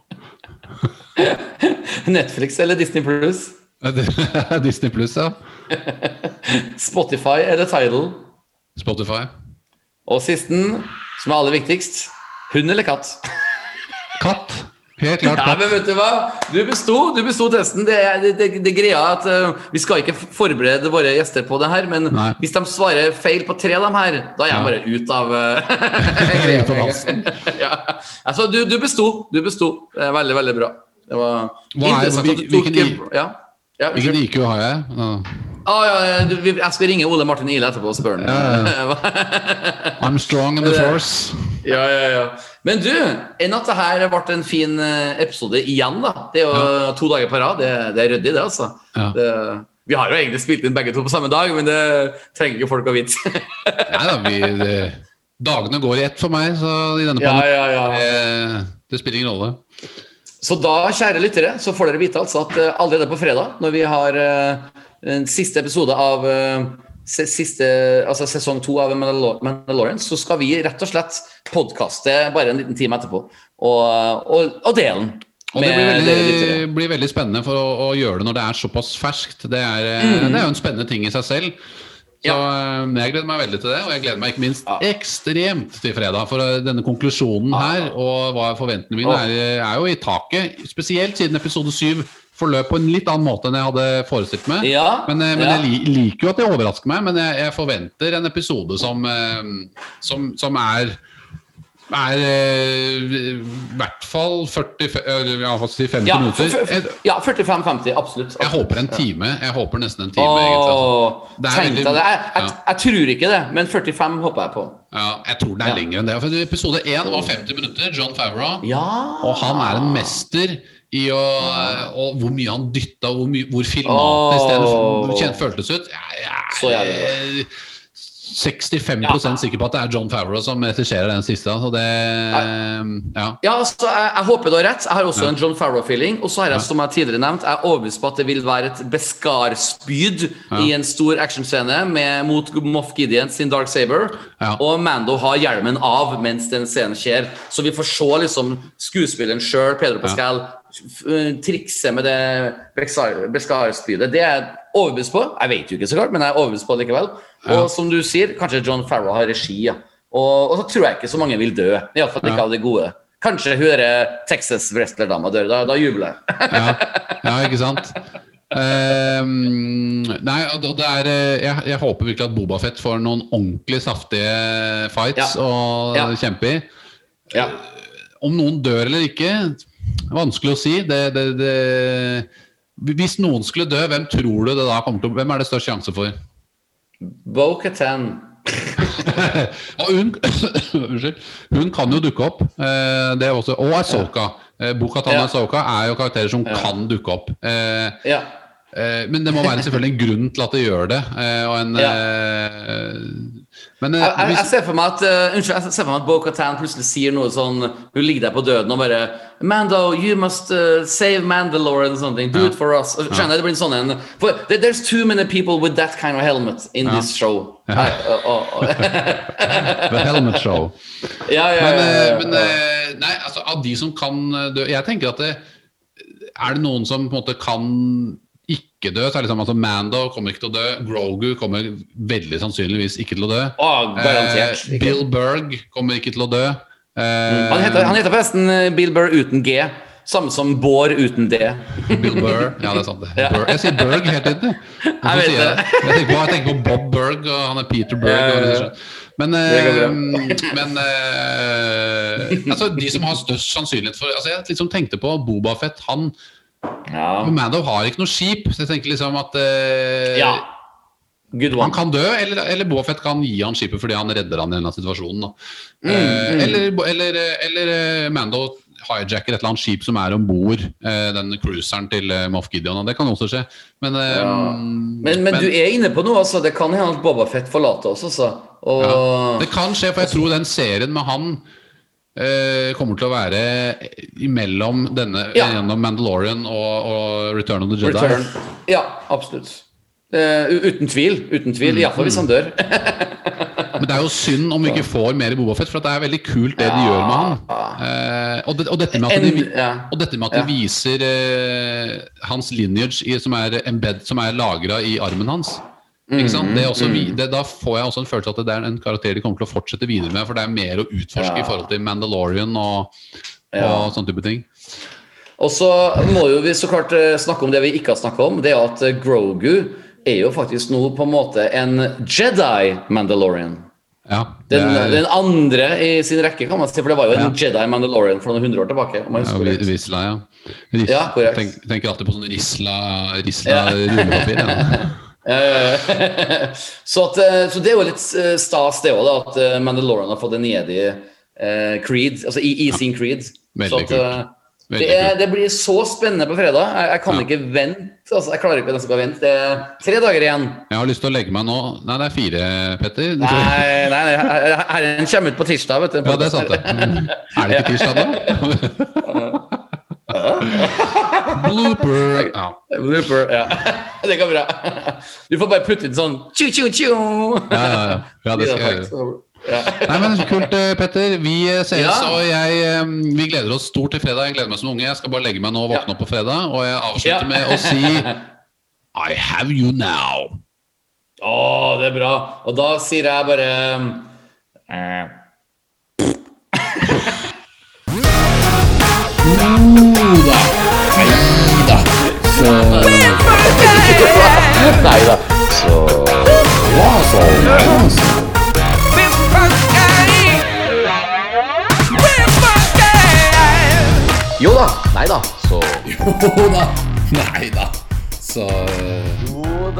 Netflix eller Disney Plus? Disney Plus, ja. Spotify eller Tidal? Spotify. Og sisten, som er aller viktigst, hund eller katt? Katt. Helt klart Ja, men vet du hva? Du besto, du besto testen. Det det, det, det greia at uh, Vi skal ikke forberede våre gjester på det her, men Nei. hvis de svarer feil på tre av dem her, da er jeg bare ut av uh, ja. altså, du, du besto. Du besto. Veldig, veldig bra. Det var Hva er- interessant at du tok hvilken ja. Ja, Hvilken. IQ har jeg? Ja. Ah, ja, ja, du, jeg skal ringe Ole Martin Ile etterpå og spørre ham. I'm strong in the force. Ja, ja, ja. Men du, enn at det her ble en fin eh, episode igjen, da. Det er jo to dager på rad. Det, det er ryddig, det, altså. Ja. Det, vi har jo egentlig spilt inn begge to på samme dag, men det trenger ikke folk å vite. Nei da, vi, det, dagene går i ett for meg, så i denne ja, pandemien ja, ja. det, det spiller ingen rolle. Så da, kjære lyttere, så får dere vite altså at eh, allerede på fredag, når vi har eh, en siste episode av eh, siste, altså sesong to av Mandalor- Mandalorian, så skal vi rett og slett podkaste bare en liten time etterpå og, og, og dele den. Og det blir veldig, blir veldig spennende for å, å gjøre det når det er såpass ferskt. Det er, mm. det er jo en spennende ting i seg selv. Så eh, Jeg gleder meg veldig til det, og jeg gleder meg ikke minst ekstremt til fredag. For eh, denne konklusjonen her, og hva forventningene mine er, er jo i taket. Spesielt siden episode 7 forløp på en litt annen måte enn jeg hadde forestilt meg. Ja, Men, eh, men ja. jeg liker jo at det overrasker meg, men jeg, jeg forventer en episode som, eh, som, som er er eh, i hvert fall 40, ja, si 50 Ja, minutter. ja 45-50, absolutt. jeg håper en time. Jeg håper nesten en time, Åh, egentlig. Altså. Det veldig- Jeg, jeg, ja. jeg tror ikke det, men 45 håper jeg på. Ja, jeg tror det er lenger enn det. For episode 1 var 50 minutter. John Favreau. Ja Og han er en mester i å Og hvor mye han dytta, hvor, mye, hvor filmatisk det føltes ut. Jeg, Så jeg jævlig er 65 Ja. sikker på at det er John Favreau som regisserer den siste. Så det Ja. Ja, altså, jeg, jeg håper du har rett. Jeg har også en John Favreau-feeling. Og så har jeg, som jeg tidligere nevnt, jeg er overbevist på at det vil være et Beskar-spyd i en stor actionscene mot Moff Gideon sin Dark Saber. Ja. Og Mando har hjelmen av mens den scenen skjer. Så vi får se liksom skuespilleren sjøl, Pedro Pascal, trikse med det Beskar-spydet. Det er jeg overbevist på. Jeg vet jo ikke så klart, men jeg er overbevist på det likevel. Og som du sier, kanskje John Farrow har regi. ja. Og, og så tror jeg ikke så mange vil dø. Iallfall ikke Ja. av de gode. Kanskje derre Texas wrestler-dama dør. Da, da jubler jeg. ja, ja ikke sant? Um, nei, er eh, jeg, jeg håper virkelig at Bobafett får noen ordentlig saftige fights Ja. å Ja. kjempe i. Ja. Om noen dør eller ikke, vanskelig å si. Det, det, det, hvis noen skulle dø, hvem tror du det da kommer til å Hvem er det størst sjanse for? Bo-Katan. ja, hun, hun kan jo dukke opp. Eh, det er også, og Asoka. Bo-Katan og Asoka er jo karakterer som kan dukke opp. Eh, Ja. Eh, men det må være selvfølgelig en grunn til at det gjør det. eh, og en, eh, men eh, Jeg, jeg, jeg ser for meg at uh, Unnskyld, jeg ser for meg at Bo-Katan plutselig sier noe sånn Hun ligger der på døden og bare Mando, you must uh, save Mandalore and something. Do Ja. it for us. Skjønner ja. det blir en sånn en For there's too many people with that kind of helmet in Ja. this show. Ja. Nei, og- og- og- The Helmet Show. ja, ja, Men, ja, ja, men nei, altså, av de som kan dø Jeg tenker at det, Er det noen som på en måte kan ikke dø, så er det liksom altså Mando kommer ikke til å dø. Grogu kommer veldig sannsynligvis ikke til å dø. Garantert. Eh, Bill Berg kommer ikke til å dø. Eh, Han heter, han heter forresten eh, Bill Burr uten G. Samme som Bård uten D. Bill Burr. Ja, det er sant. det. Ja. Jeg sier Berg hele tiden. jeg. Jeg? Jeg tenker, på, jeg tenker på Bob Berg, og han er Peter Berg. Ja, ja, sånn. Men, eh, men eh, altså, de som har størst sannsynlighet for altså, Jeg liksom tenkte på Bobafett. Han Ja. Mando har ikke noe skip, så jeg tenker liksom at eh, ja. Han kan dø, eller, eller Bobafett kan gi han skipet fordi han redder han i denne situasjonen. Mm, Eh, Eller, eller, eller eh, Mando hijacker et eller annet skip som er om bord eh, den cruiseren til eh, Moff Gideon. og Det kan også skje. Men, eh, Ja. Men, men du er inne på noe, altså. Det kan hende at Boba Fett forlater oss, altså. Og Det kan skje, for jeg tror den serien med han kommer til å være imellom denne Ja. gjennom Mandalorian og, og Return of the Jedi. Return. Ja, absolutt. Uh, uten tvil. Uten tvil. Mm. Iallfall hvis han dør. Men det er jo synd om vi ikke får mer i Bobafett, for det er veldig kult det de gjør med han. Eh, og, det, og dette med at de, ja. og dette med at de viser eh, hans lineage i, som er embed, som er lagra i armen hans. Det er også, vi- det, da får jeg også en følelse at det er en karakter de kommer til å fortsette videre med, for det er mer å utforske Ja. i forhold til Mandalorian og, Ja. sånne type ting. Og så må jo vi så klart eh, snakke om det vi ikke har snakka om. Det er at eh, Grogu er jo faktisk nå på en måte en Jedi Mandalorian. Ja, det Den, er, den andre i sin rekke, kan man si. For det var jo en. Jedi Mandalorian for noen hundre år tilbake. om man ja, husker Vi- rett. Risla, ja. Ris, Ja, korrekt. tenk, tenker alltid på sånn Risla, risla Ja. rullepapir. Ja. Eh, så, at, eh, så det er jo litt eh, stas, det òg, at Mandalorian har fått en nedi eh, creed, altså i, i sin creed. Veldig så at, kult. det, er, det blir så spennende på fredag. Jeg, jeg kan Ja. ikke vente. Altså, jeg klarer ikke nesten ikke å vente. Det er tre dager igjen. Jeg har lyst til å legge meg nå Nei, det er fire, Petter. Nei, nei, nei her- herren kommer ut på tirsdag, vet du. Ja, det er sant, det. Er det ikke tirsdag, da? Blooper. Ja. Blooper, ja. Det går bra. Du får bare putte inn sånn tju, tju, tju. Ja, ja, ja. ja, det skal jeg gjøre. Ja. Nei, men Kult, eh, Petter. Vi eh, ses, Ja. og jeg, eh, vi gleder oss stort til fredag. Jeg gleder meg som unge. Jeg skal bare legge meg nå og våkne opp på fredag. Og jeg avslutter med å si I have you now. Å, det er bra. Og da sier jeg bare Uh, Nei da. Så ja, så, ja, så. Jo da. Nei da. Så eh. Jo